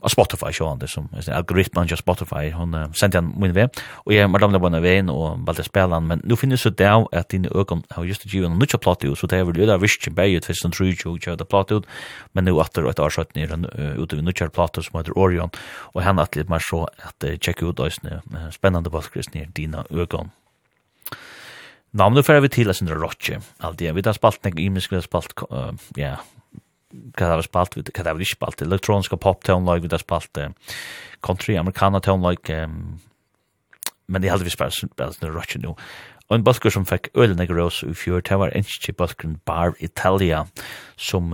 av Spotify sjående, som algoritmen av Spotify, hon uh, sendte han min vei, og jeg var damla på en veien og valgte spela han, men nu finnes det av at dine økon har just givet en nutja platt ut, så det er vel øyla visst kjem bæg ut, hvis den trur jo kjøy platt ut, men nu atter et år sjøyt nir ute vi nutja platt som heter Orion, og han at litt mer så at tjekk ut òsne, spennande balskris nir dina ögon Namn nu færer vi til a sindra rotje, aldri, vi har spalt nek, imisk, vi har spalt, ja, kan det ha spalt, kan det ha ikke spalt, elektroniska pop-tone-like, det har spalt country, amerikana-tonlag, men det hadde vi spalt spalt nu rødt nå. Og en balkur som fikk øyne nekker oss i fjør, det var en enskje balkuren Bar Italia, som,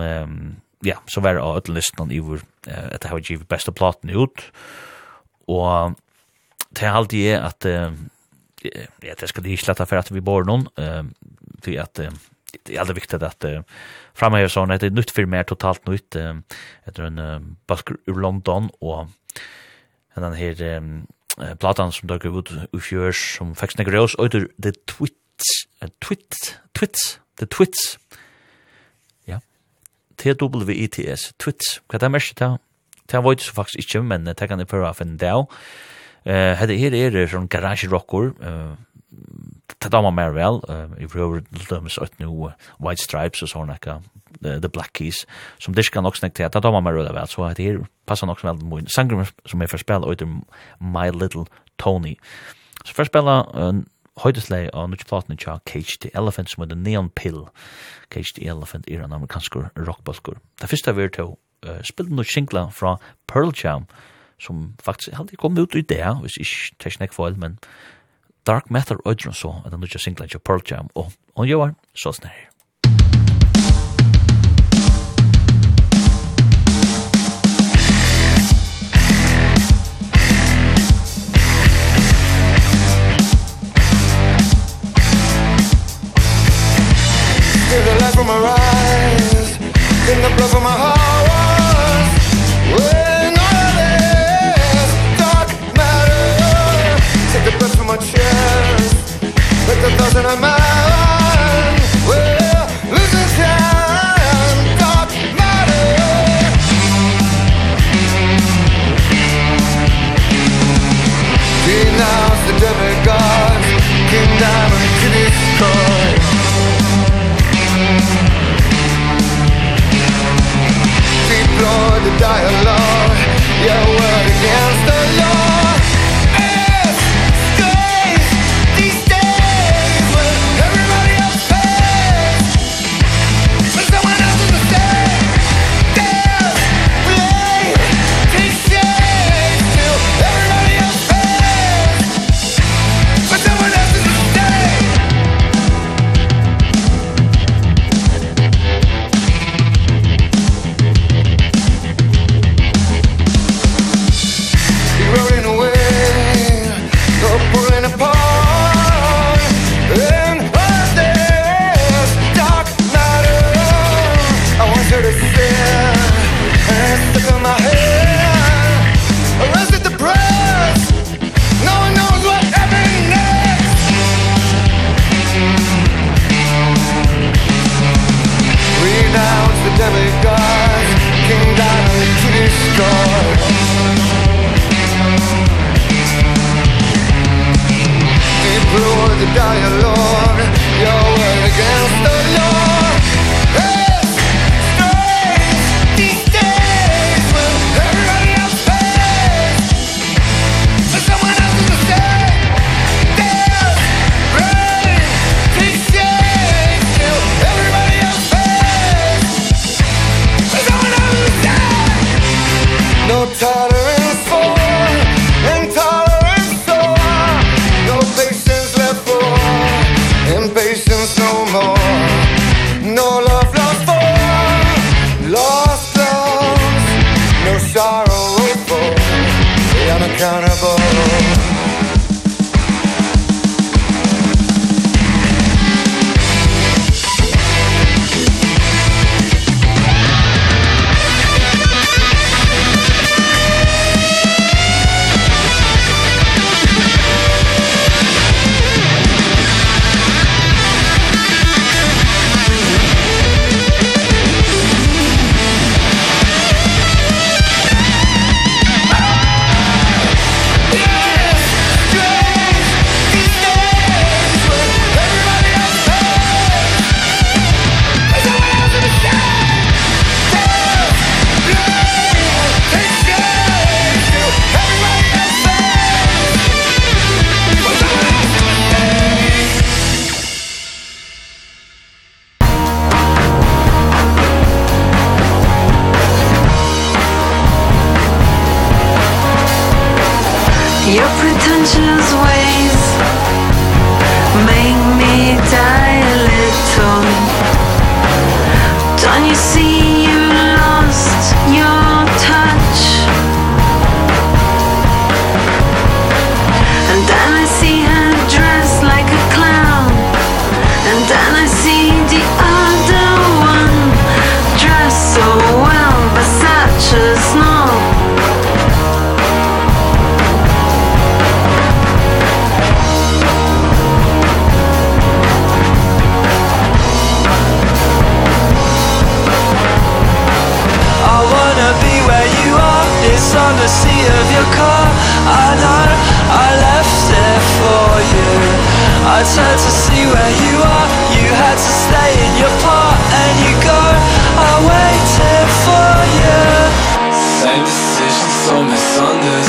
ja, som var av ødelisten i vår, at det har givet beste platen ut, og det er alltid er at, ja, det skal de ikke lette for at vi bor noen, til at, det är alltid viktigt att uh, framöver så när det är nytt för mer totalt nytt uh, heter en uh, basker ur London och den här um, platan som dök ut i fjör som faktiskt några grås och det twits twits twits the twits. Ja. T W I T S twits. Vad det mest där det var ju så faktiskt inte men det kan det för att finna det eh hade här är det från garage rocker uh, det damer mer vel. I prøver til dømes ut nu White Stripes og sånne ekka, The Black Keys, som diska nok snakk til, det damer mer vel, så det her passer nok som veldig mye. Sanger som er for spela ut My Little Tony. Så for spela spille høydeslei av nødt platen tja Cage the Elephant, som er The Neon Pill. Cage the Elephant er en amerikansk rockbalskur. Det første vi er til uh, spilte noen singla fra Pearl Jam, som faktisk aldri kom ut i det, hvis ikke tekst for, men Dark Matter Odron så, at han ikke singla til Pearl Jam, og hun gjør så snær. Feel the light from my eyes, in the blood from my heart. I turned to see where you are. You had to stay in your part And you go. I waited for you. Same decisions so misunderstood.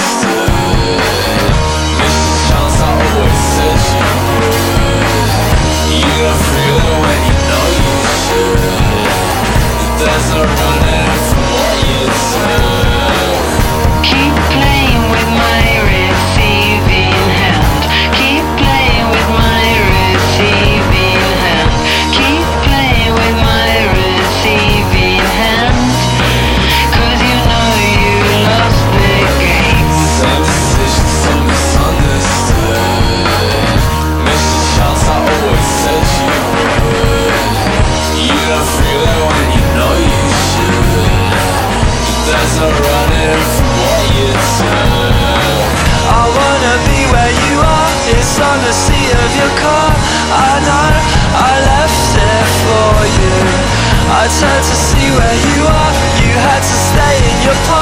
on the sea of your car I know. I left it for you. I turned to see where you are. You had to stay in your park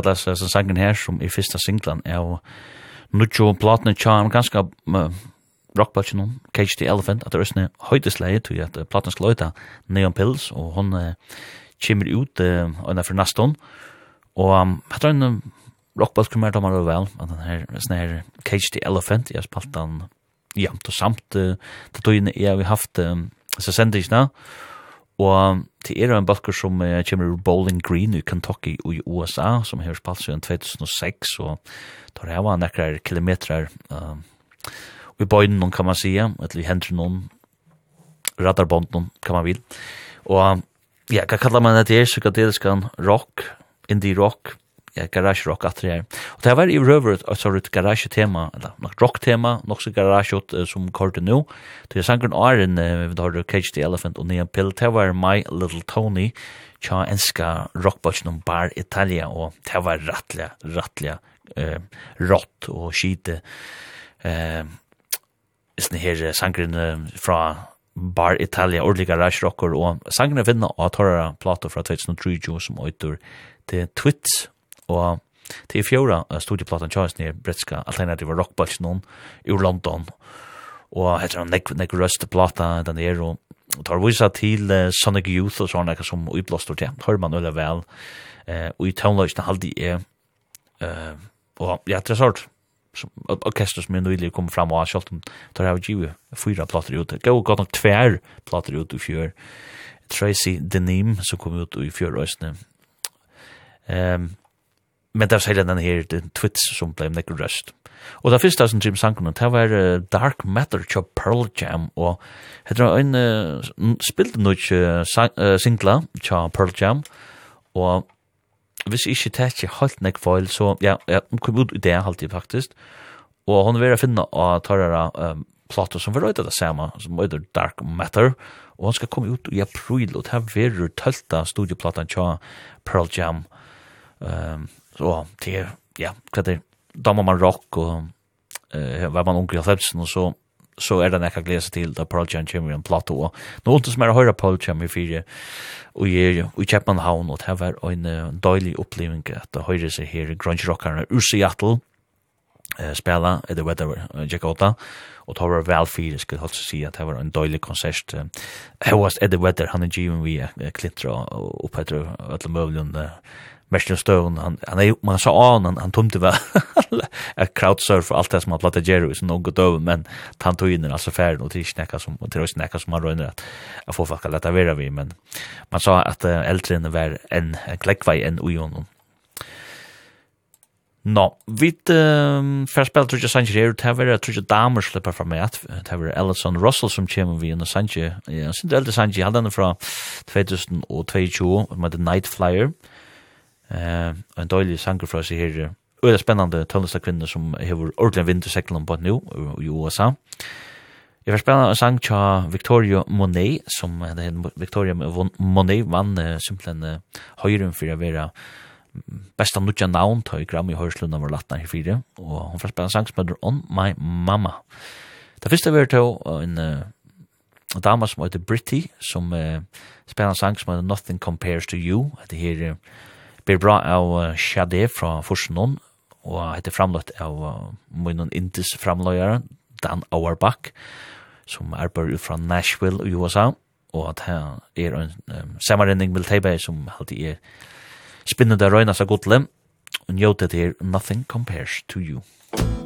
kallas uh, sangen her som i fyrsta singlan er Nuccio Platne tja, Charm ganske uh, rockbatchen noen, Cage the Elephant at det er røsne høytesleie til at uh, Platne skal løyta Neon Pills og hon uh, kommer ut uh, under for naston og um, hatt er en uh, rockbatch kommer da man er vel at den her sånne her Cage the Elephant jeg har spalt den jamt og samt uh, til togene jeg har haft um, så sender jeg Og til er en balkur som uh, kommer ur Bowling Green i Kentucky i USA, som har spalt siden 2006, og tar hava nekrar kilometrar uh, i bøyden noen, kan man sige, eller i hendren noen, radarbånd noen, kan man vil. Og ja, hva kallar man det her, psykadelisk rock, indie rock, garage rock att det Och det var i Rover ett så garage tema eller något rock tema, något så garage ut som kort nu. Det är sangen Iron vi har Cage the Elephant och Neon Pill. Det var My Little Tony tja enska rockbotchen bar Italia och det var rattliga rattliga eh rått och skite eh isne her sangren fra Bar Italia ordliga garage rocker og sangren finna av Torra Plato fra 2003 som øytur til Twits og til i fjora studieplatan Charles nere britska alternative rockbulch noen i London. Og heter han Nick, Nick Rust plata den er og Og tar visa til uh, Sonic Youth og sånne som uiblåstor til. Hør man veldig vel uh, og i townløsene halde er uh, og ja, det er sort som orkester som er nøylig kom fram og kjalt om tar jeg givet fyra plater ut gå og godt nok tver plater ut i fjør Tracy Denim som kom ut i fjør og um, men det var særlig den her den twits som ble nekker røst. Og det første som Jim sank det var uh, Dark Matter til Pearl Jam, og det var en uh, spilte noe ikke uh, singla til Pearl Jam, og hvis ikke det ikke helt nek foil, så ja, ja, hun kom ut i det halvtid faktisk, og hun vil finne av tarrere um, plato som var røyda det samme, som var Dark Matter, og hun skal komme ut i april, og det her vil tølta studieplatan til Pearl Jam, um, så till ja, hva det damer man rock og eh var man onkel Alfredsen og så så er det näka glädje til da Pearl Jam kommer i en Plato. Nu allt som er å høre Pearl Jam i fyra och ger i Kjeppmannhavn og det var en uh, døylig oppleving at det høyre seg her grunge rockerne ur Seattle uh, spela i the weather uh, Jakarta og det var väl fyra skulle alltså se at det var en døylig konsert. uh, det var at the weather han er given vi klittra och Petro att möjligen mest stone han han er man sa an han, han tomte väl ett crowdsurf och alt det som han platta Jerry så något över men han tog inn in alltså färden och trisnäcka som och tror snäcka som han rönner at jag får faktiskt lätta vara vi men man sa at uh, eldre enn var en klekkvei en ojon No, vit ehm för spel tror jag Sanchez her, det vi tror damer slipper fra meg, det tar Ellison Russell som kommer vi inn og Sanchez. Ja, sen det Sanchez hade den fra 2022 med The Night Flyer. Eh Eh, en dålig sanger fra seg her. Og det er spennende tølleste kvinner som har ordentlig vind til sekkelen på nå i USA. Jeg var spennende en sang til Victoria Monet, som Victoria Monet vann uh, simpelthen uh, høyren for å være best av nutja navn til Grammy Høyslund av latna i fire, og hun får spennende en sang som heter On My Mama. Det første var til en uh, dame som heter Britty, som uh, spennende en sang som heter Nothing Compares to You, det her uh, blir bra av Shade fra Forsenån, og heter framløtt av uh, munnen Intis framløyere, Dan Auerbach, som er bare fra Nashville i USA, og at han er en um, samarrenning med Teibay som alltid er spinnende røyna seg godlem, og njóte til Nothing Compares to You. Nothing Compares to You.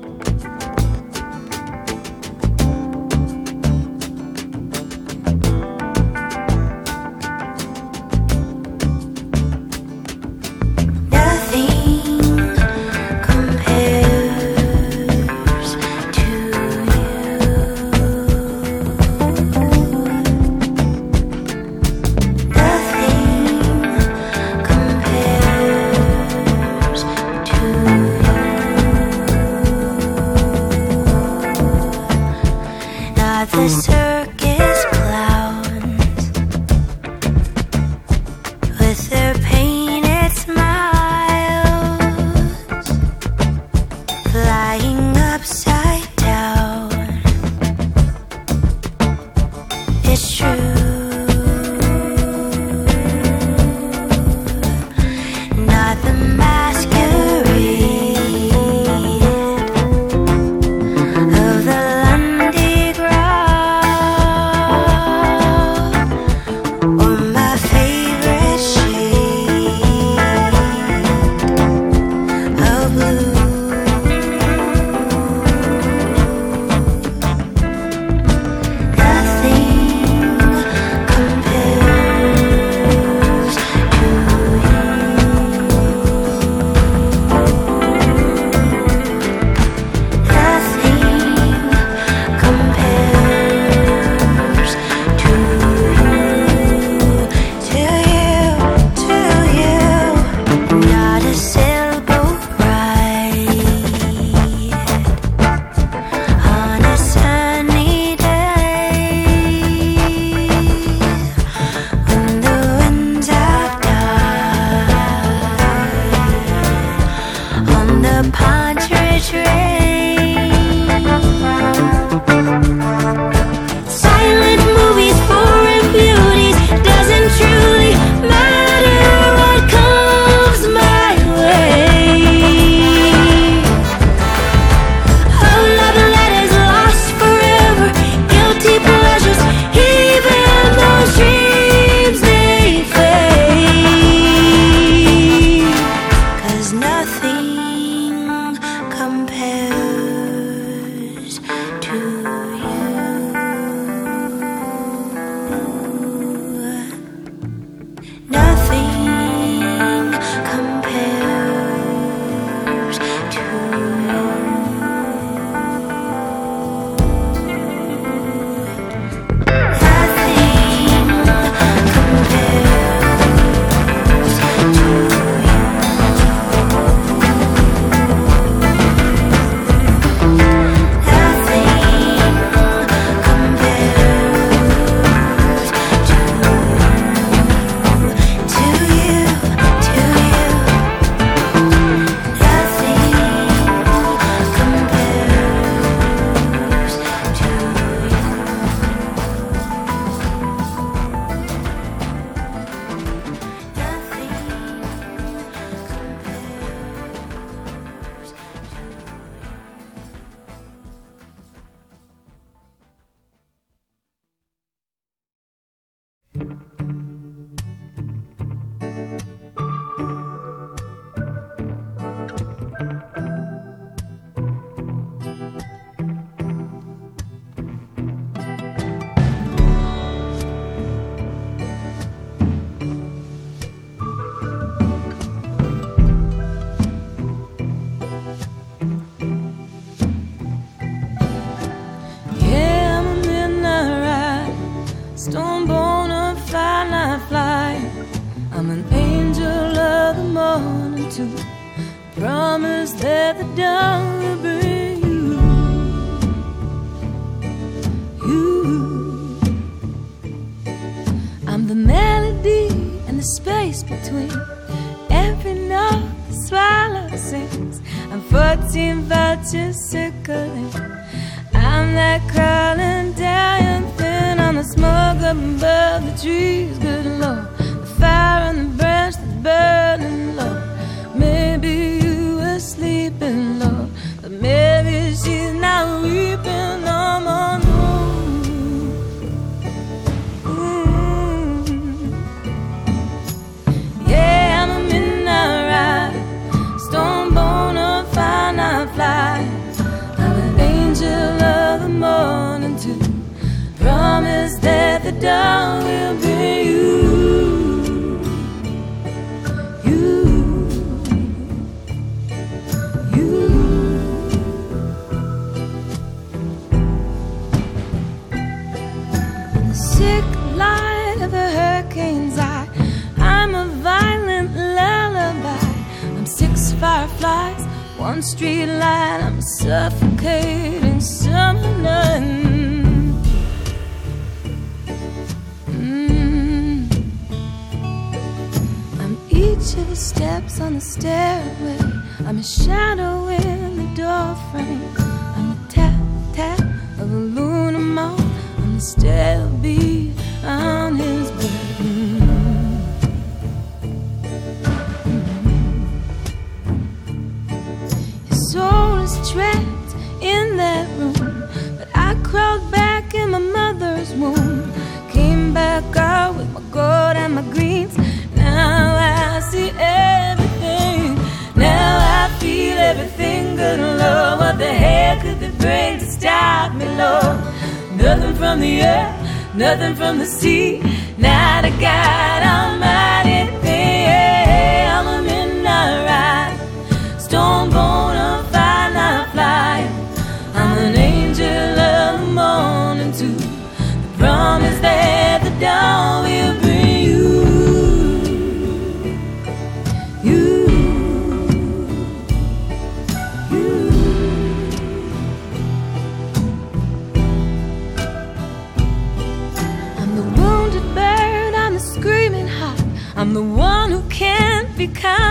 看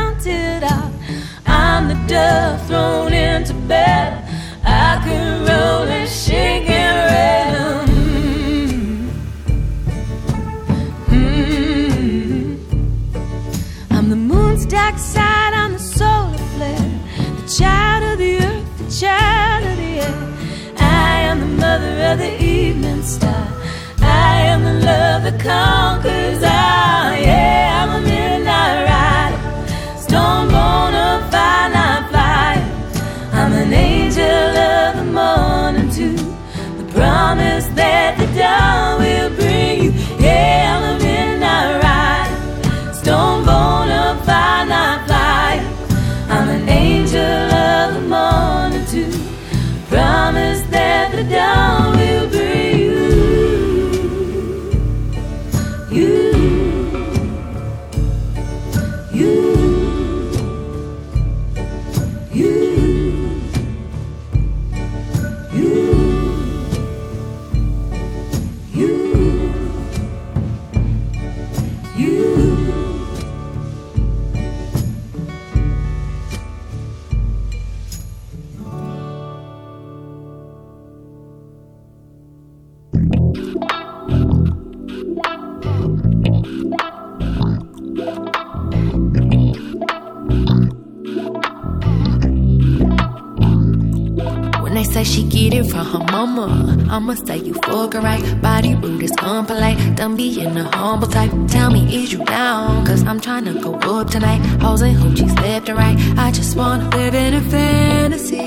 I'ma say you fucking right Body rude is unpolite. Don't be in a humble type. Tell me is you down? Cause I'm trying to go up tonight. Hoes and hoochies left and right. I just wanna live in a fantasy.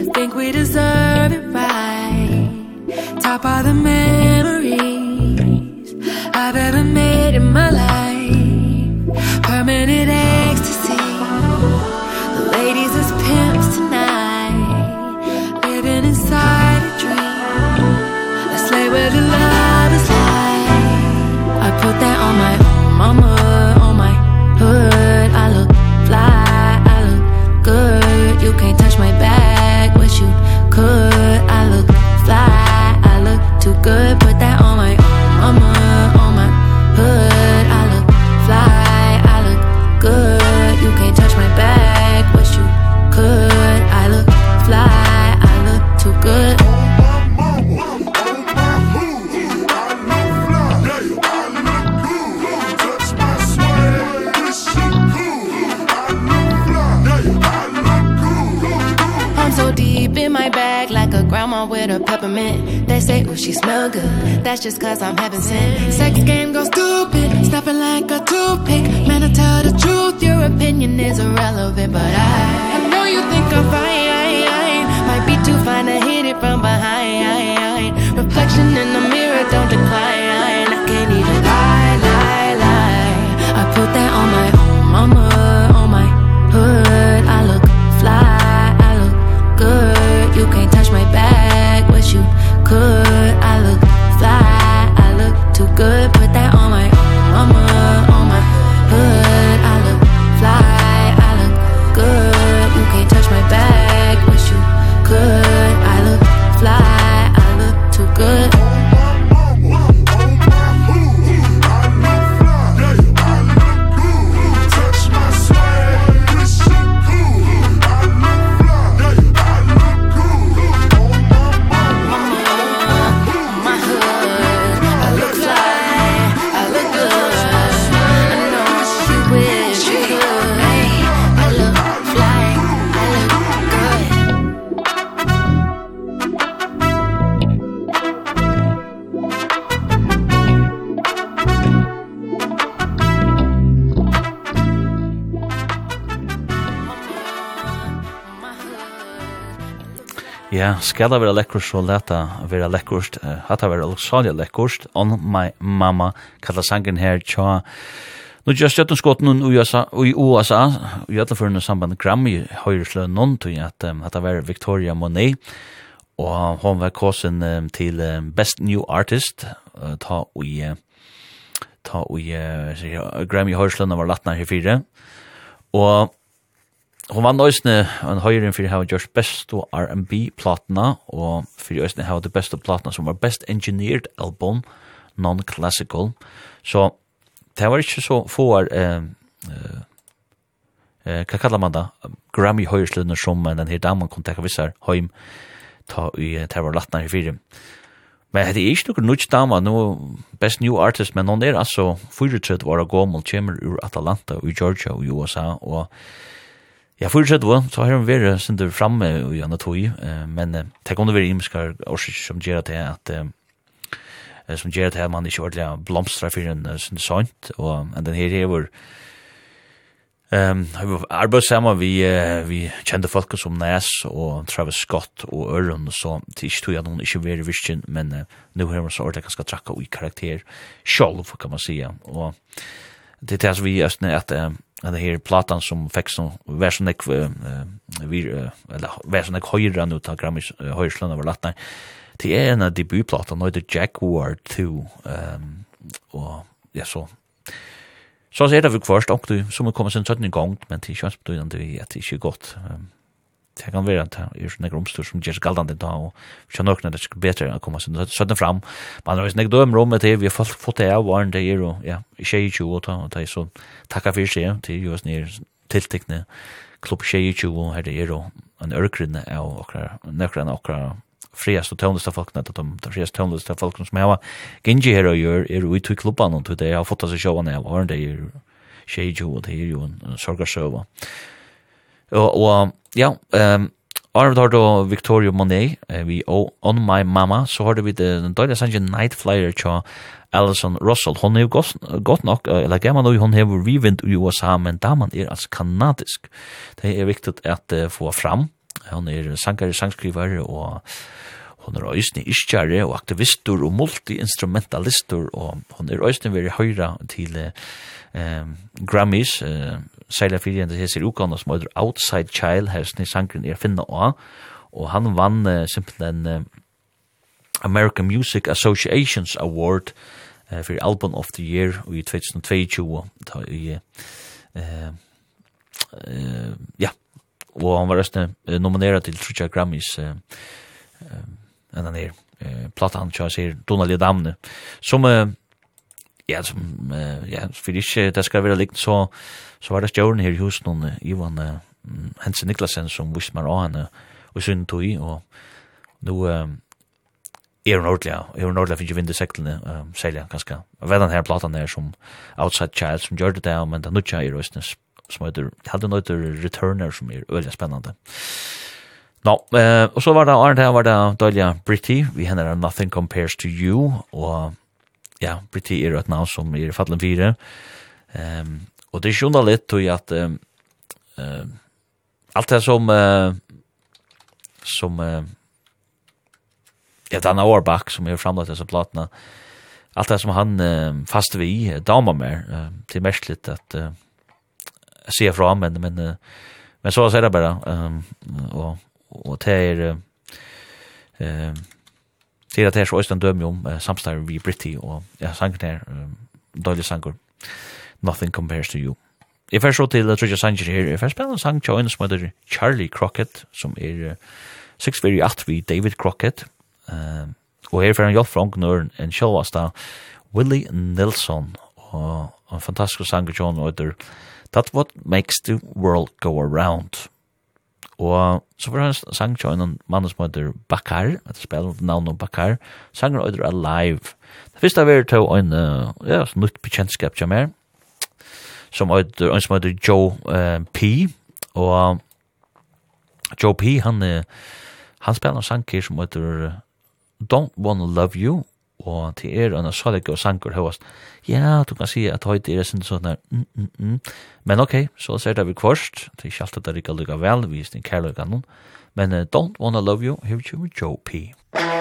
I think we deserve it right. Top of the memories I've ever made in my life. Permanent just cause I'm having sex. Ja, skal det være lekkert, så let det være lekkurst. Hatt det være salige lekkert. On my mama, kalla sangen her, tja. Nå gjør støtten skåten i USA, og i alle førende samband Grammy høyreslø noen til at det var Victoria Monet, og hun var kåsen til Best New Artist, ta i ta i Grammy høyreslø var latna her fire, og Hon vann nøysne en høyren fyrir hava gjørst best og R&B-platna, og fyrir øysne hava det beste platna som var best engineered album, non-classical. Så det var ikke så få er, eh, eh, hva kallar man da, Grammy høyrslunner som den her damen kom tekka vissar høym, ta i det var latna i fyrir. Men det er ikke noen nødt dama, no best new artist, men hon er altså 34 år gammel, kommer ur Atlanta, i Georgia, i USA, og Ja, for det var, så har hun vært sindur framme i anna tog, men det kan være imiskar årsik som gjør at det at som gjør at man ikke ordentlig blomstrar for en sindur sånt, og den her hever vår Ehm um, arbeid saman vi uh, vi kjente folk som Nas og Travis Scott og Ørn så til ikke tog at noen ikke være virkelig men uh, nå har man så ordentlig ganske trakka i karakter sjálf kan man säga og det tas vi just när att uh, det här platan som fick så version ek vi eller version ek höjra nu ta grammis höjslan över latten det är en debutplata nu det Jack Ward 2 ehm och ja så. Så ser det vi först och du som kommer sen i gang, men det känns betydande att det är inte gott det kan være at det er sånne romstur som gjør seg galdande da, og vi kjenner nok når det er bedre å komme sånn sønne fram. Men det hvis jeg dømer om etter, vi har fått det av åren det er, og ja, ikke i 20 år, og det er så takka for seg til jo sånne tiltekne klubb 20 og her det er, og en ørkrinne av okra, nøkran okra friast og tøvnlista folkene, at de friast tøvnlista folkene som jeg var gingi her og gjør, er ui tog klubban, og det har fått seg sjåan av åren det er, 20 og det er jo en sorgarsøva. Og, og Ja, ehm Arvid har då Victoria Monet, vi On My Mama, så har vi den dåliga sangen Night Flyer tja Alison Russell. Hon är ju gott nok, eller gammal nu, hon har rivint i USA, men damen er altså kanadisk. Det er viktig at uh, få fram. Hon er sangare, sangskrivare og hon er øysni iskjare og aktivistur og multi-instrumentalistur og hon er øysni veri høyra til uh, Grammys, uh, særlig fyrir enn det hesser ukan som heter Outside Child her som sangren er finna av. Og han vann uh, simpelthen uh, American Music Associations Award uh, for Album of the Year i 2022 ta i eh ja. Og han var resten uh, nomineret til Trudja Grammys uh, uh, enn han er uh, platan tja, sier Donald Damne. Som uh, ja, som, uh, ja, for ikke det skal være likt, så, så var det stjøren her i husen, og Ivan uh, Hense Niklasen, som visste meg av henne, og sønnen tog i, og nå uh, er hun ordentlig, er hun ordentlig, finnes ikke vind i seklene, uh, særlig ganske. Jeg vet den her platan her som Outside Child, som gjør det der, men det er nødt til i røstene, som heter, hadde nødt til Returner, som er veldig spennende. Nå, eh, og så var det Arne her, var det Dahlia Britti, vi hender Nothing Compares to You, og ja, Briti er et navn som er fattelen fire. Um, og det er sjunda litt til at um, uh, alt det som uh, som uh, ja, Dana Årbach som er framlagt disse platene allt det som han uh, fast vi uh, med uh, til mest litt att uh, se fra men men uh, men så er det bare um, och och det er eh uh, sier at det er så Øystein dømer om uh, samstarve vi Britti, og ja, sanger der, um, døylig sanger, Nothing Compares to You. Jeg fer så til uh, Trudja Sanger her, jeg fer spela en sang til en som heter Charlie Crockett, som er uh, 6 very at vi David Crockett, uh, og her fyrir han hjelp fra Ongnøren, en sjølvasta Willie Nilsson, og en fantastisk sanger til han heter That's What Makes the World Go Around. Og så var han sang til en mann som heter Bakar, et spil med navnet Bakar, sanger og Alive. Det første av er til en ja, nytt bekjentskap til meg, som heter, en som heter Joe uh, P. Og Joe P, han, han spiller en sang som heter Don't Wanna Love You, og til er en salig og sanker høyast. Ja, du kan si at høyt er sin sånn der, mm, mm, mm. Men ok, så ser det vi kvarst, det er ikke alltid det er ikke lykka vel, vi er sin kærløyga noen, men uh, Don't Wanna Love You, here you Joe P. Joe P.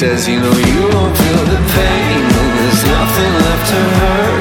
says, you know, you won't feel the pain. There's nothing left to hurt.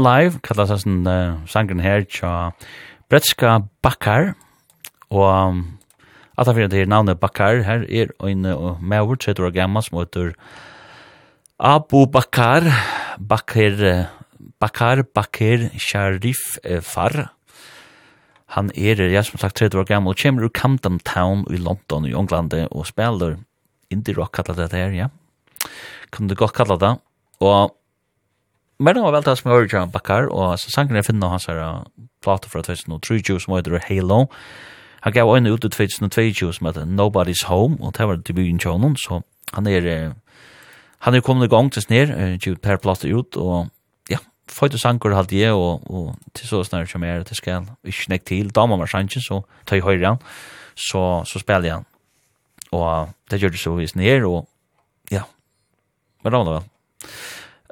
Alive, kallar seg sånn uh, sangren her, tja Bretska Bakkar, og um, at han fyrir det er navnet Bakkar, her er en uh, mever, 30 år gammal, som heter Abu Bakkar, Bakkar, Bakkar, Bakkar, Sharif eh, Far, Han er, ja, som sagt, 30 år gammal, og kommer ur Camden Town i London i Ånglande, og spiller indie rock, kallar det her, ja. Kan du godt kalla det. Og Men det var vel det som jeg hører Bakkar, og så sangen jeg finner hans her plate fra 2023 som heter Halo. Han gav øyne ut i 2022 som heter Nobody's Home, og det var debuten til honom, så han er, han er kommet i gang til snir, givet per plate ut, og ja, føyte sanger halte jeg, og, og til så snart som jeg er til skal, ikke nek til, da må man sangen, så tar jeg høyre han, så, så spiller jeg han. Og det gjør det så i snir, og ja, men det var det vel.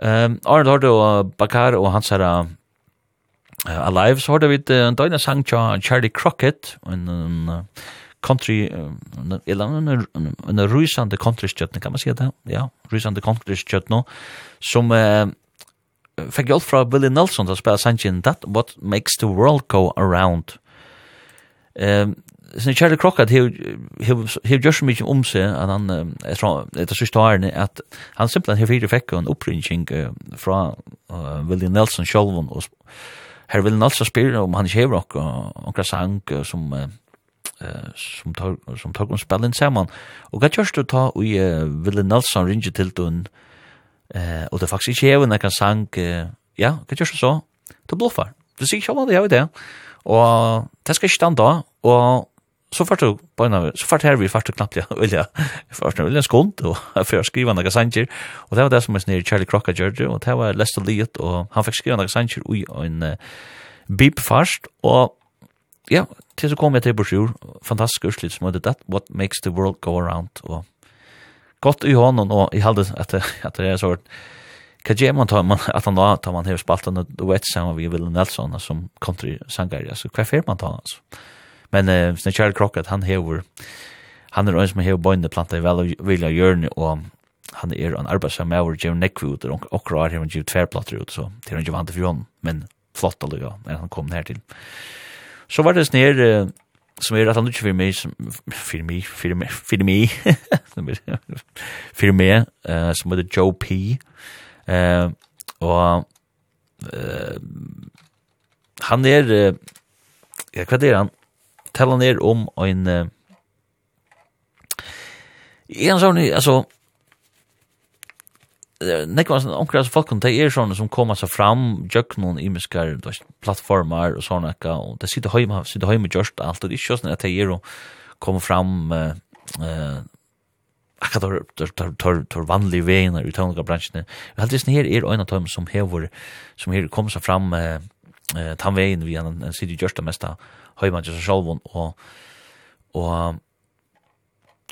Ehm Arnold Hardo og Bakar og hans her uh, Alive så hørte vi en døgnet sang til Charlie Crockett en um, country eller en en rysande countrystjøtne kan man si det? Ja rysande countrystjøtne som uh, fikk hjelp fra Willie Nelson til å spille sangen That What Makes the World Go Around. Um, sin kjære krokka til hev gjør så mykje om seg at han, jeg tror, er sørste årene, at han simpelthen hev fire fikk en oppringning fra William Nelson sjolvun, og her William Nelson spyr om han ikke hever og okka sang som som tar som tar kon spellin saman. Og gat du ta og William Nelson ringe til tun eh og det faktisk ikkje hevur nakar sang ja gat du så? Du bluffar. Du sig sjálv det hevur det og det skal ikkje standa og så fart du på en så fart her vi fart knappt ja vilja fart vilja skont og [laughs] for skriva några sanger og det var det som er snir Charlie Crocker George og det var Lester Leet og han fikk skriva några sanger i en beep fast og ja til så kom jeg til brosjur fantastisk urslit som heter that what makes the world go around. Og godt i honom og i halde at at det er sort Kajem man tar man att han då tar man hur spaltan och vet samma vi vill Nelson som country sangare så kvar man tar alltså Men eh, sin kjære krokket, han hever, han er en som hever bøyne planta i vel og vilja hjørne, og han er en arbeidsom med over Jim Nekvi ut, og okra har han givet tverplatter ut, så det er han ikke vant for hånden, men flott allu, ja, når han kom her til. Så var det snir, uh, som er at han ikke fyrir meg, fyrir meg, [laughs] fyrir meg, fyrir meg, fyrir meg, uh, som heter Joe P. Uh, og uh, han er, uh, ja, hva er han? tala ner om en uh, en sånn, altså nekva sånn omkring altså folk de er sånne som kommer seg fram jöknon noen imiskar, plattformar og sånne ekka, og de sitter heima sitter heima gjørst alt og det er ikke sånn at de er og kommer fram eh akka tar tar tar tar tar vanlige veiner i tøvnlige bransjene. Jeg heldig sånn her er ein av dem som hever, som her kommer seg fram eh tan vein vi en sitter gjørst det meste, høyman til seg selv og og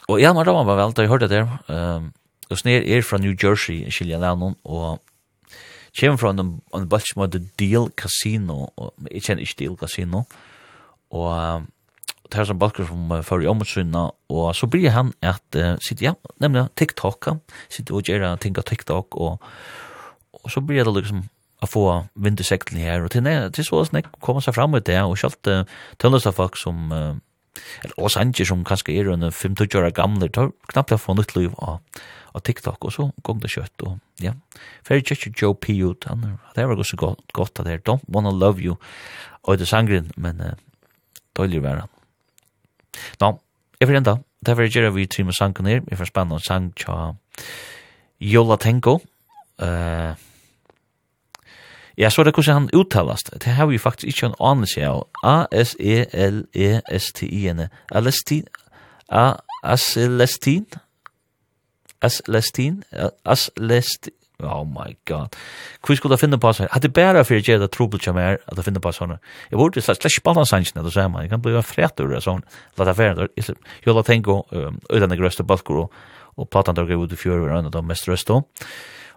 og ja, man rammer vel da jeg hørte det der um, og snir er fra New Jersey skilja Lennon, og kjem fra en, en balk som heter Deal Casino og jeg kjenner ikke Deal Casino og um, det er som balker som fører i omutsyna, og så blir han at, uh, sitt, ja, nemlig TikTok, sitt og gjør ting av TikTok, og, og så blir det liksom, å få vind her, og til, til så snakk kommer seg fram ut det, og selv uh, tøllest av folk som, uh, eller oss andre som kanskje er under 25 år gamle, tar knappt å få nytt liv av, av TikTok, og så gong det kjøtt, og ja, Ferry Church Joe P. ut, han, det var også godt, godt at det er, don't wanna love you, og det sangren, men uh, døylig være han. Nå, jeg får enda, det var gjerne vi trimmer sangen her, vi får spennende sang tja Jola Tenko, eh, uh, Ja, så er det hvordan han uttalast. Det har vi faktisk ikke en anelse av. A-S-E-L-E-S-T-I-N. Alestin. A-S-Lestin. As-Lestin. As-Lestin. Oh my god. Hvor skulle jeg finne på sånn? Hadde bare for å gjøre det trobel som er at jeg finner på sånn. Jeg burde slett slett spanna sannsyn ser sånn. Jeg kan bli en fretur det sånn. La det være. Jeg la tenke å øyne grøste balkor og platan der går ut i fjør og øyne de mest røste. Og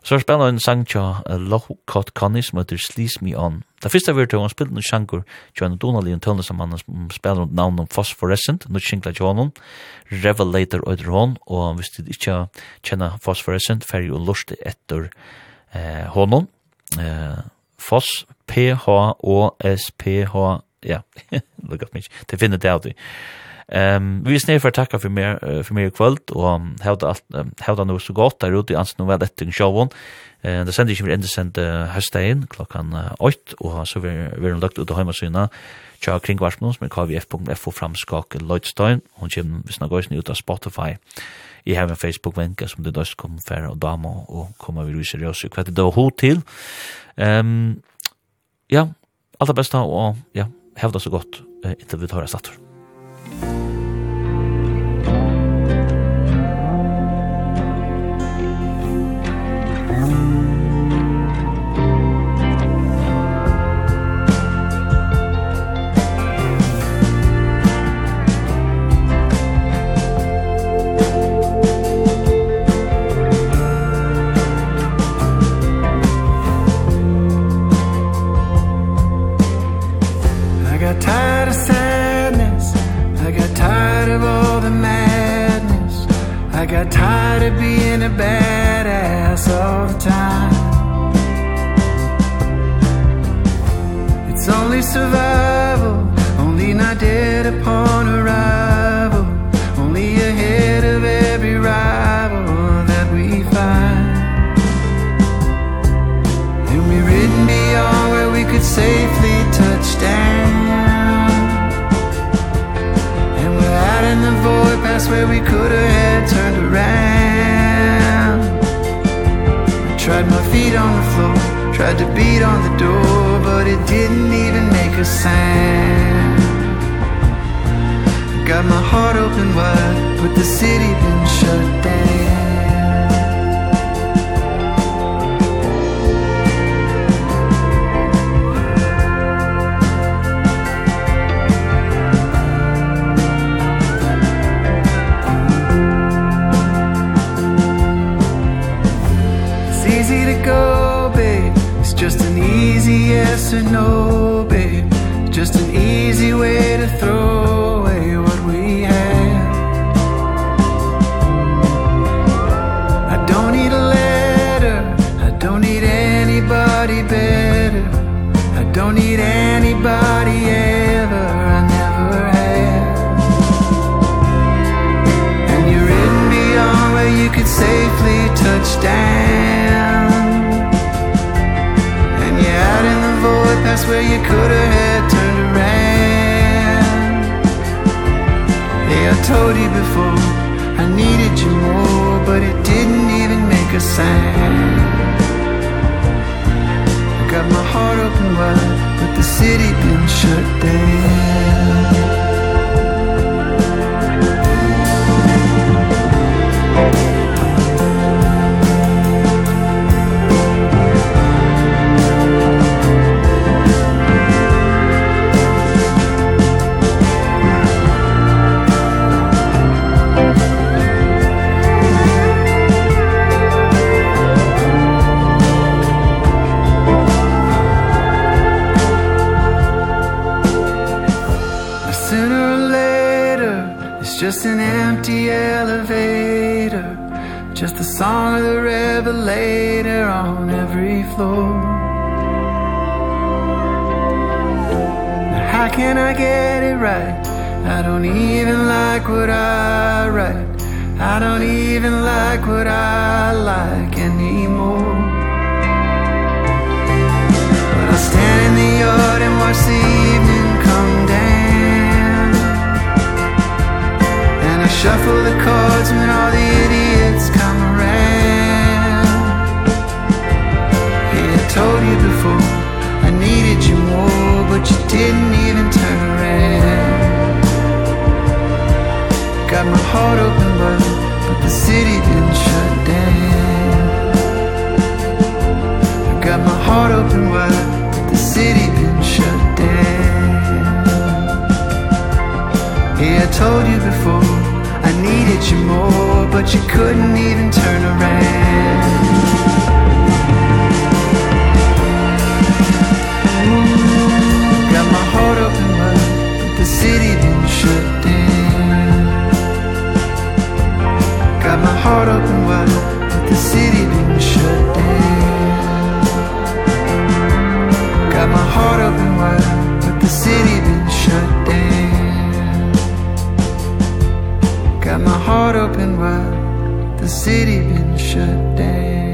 Så er spennende en sang tja Loh Kott Connie som heter Slis Me On. Det første vi har tøvn spilt noen sjanger tja en donalig en tøvn som han spiller rundt navn om Phosphorescent, noe skinkla tja honom, Revelator øyder hon, og hvis du ikke kjenner Phosphorescent, fer jo lorste etter eh, honom. Eh, Phos, P-H-O-S-P-H, ja, look at me, det finner det av det. Ehm vi snær for tacka för mer for mer kvöld og hevda alt hevda nú så gott där ute ans nú vel show on. Eh det sendir við endur sent hestain klockan 8 och så vi vi har lukt ut hemma syna. Tja kring varsmons med kvf.fo framskak Lloydstein og kjem vi snakka oss ut av Spotify. I har en Facebook vänka som det døst kom fer og dama og koma við seriøst kvat det då hot til. Ehm ja, allt det bästa og ja, hävda så gott. Eh, inte vi tar det sattor. Musik empty elevator Just the song of the revelator on every floor. How can I get it right? I don't even like what I write. I don't even like what I like anymore. But I stand in the yard and watch the Shuffle the cards when all the idiots come around. Yeah, I told you before I needed you more But you didn't even turn around. Got my heart open but But the city didn't shut down. I got my heart open wide But the city didn't shut down. Yeah, I told you before I needed you more but you couldn't even turn around. Ooh, Got my heart up in love The city been shut down. Got my heart up in love The city been shut down. Got my heart up in But the city been shut down. My heart open wide The city been shut down.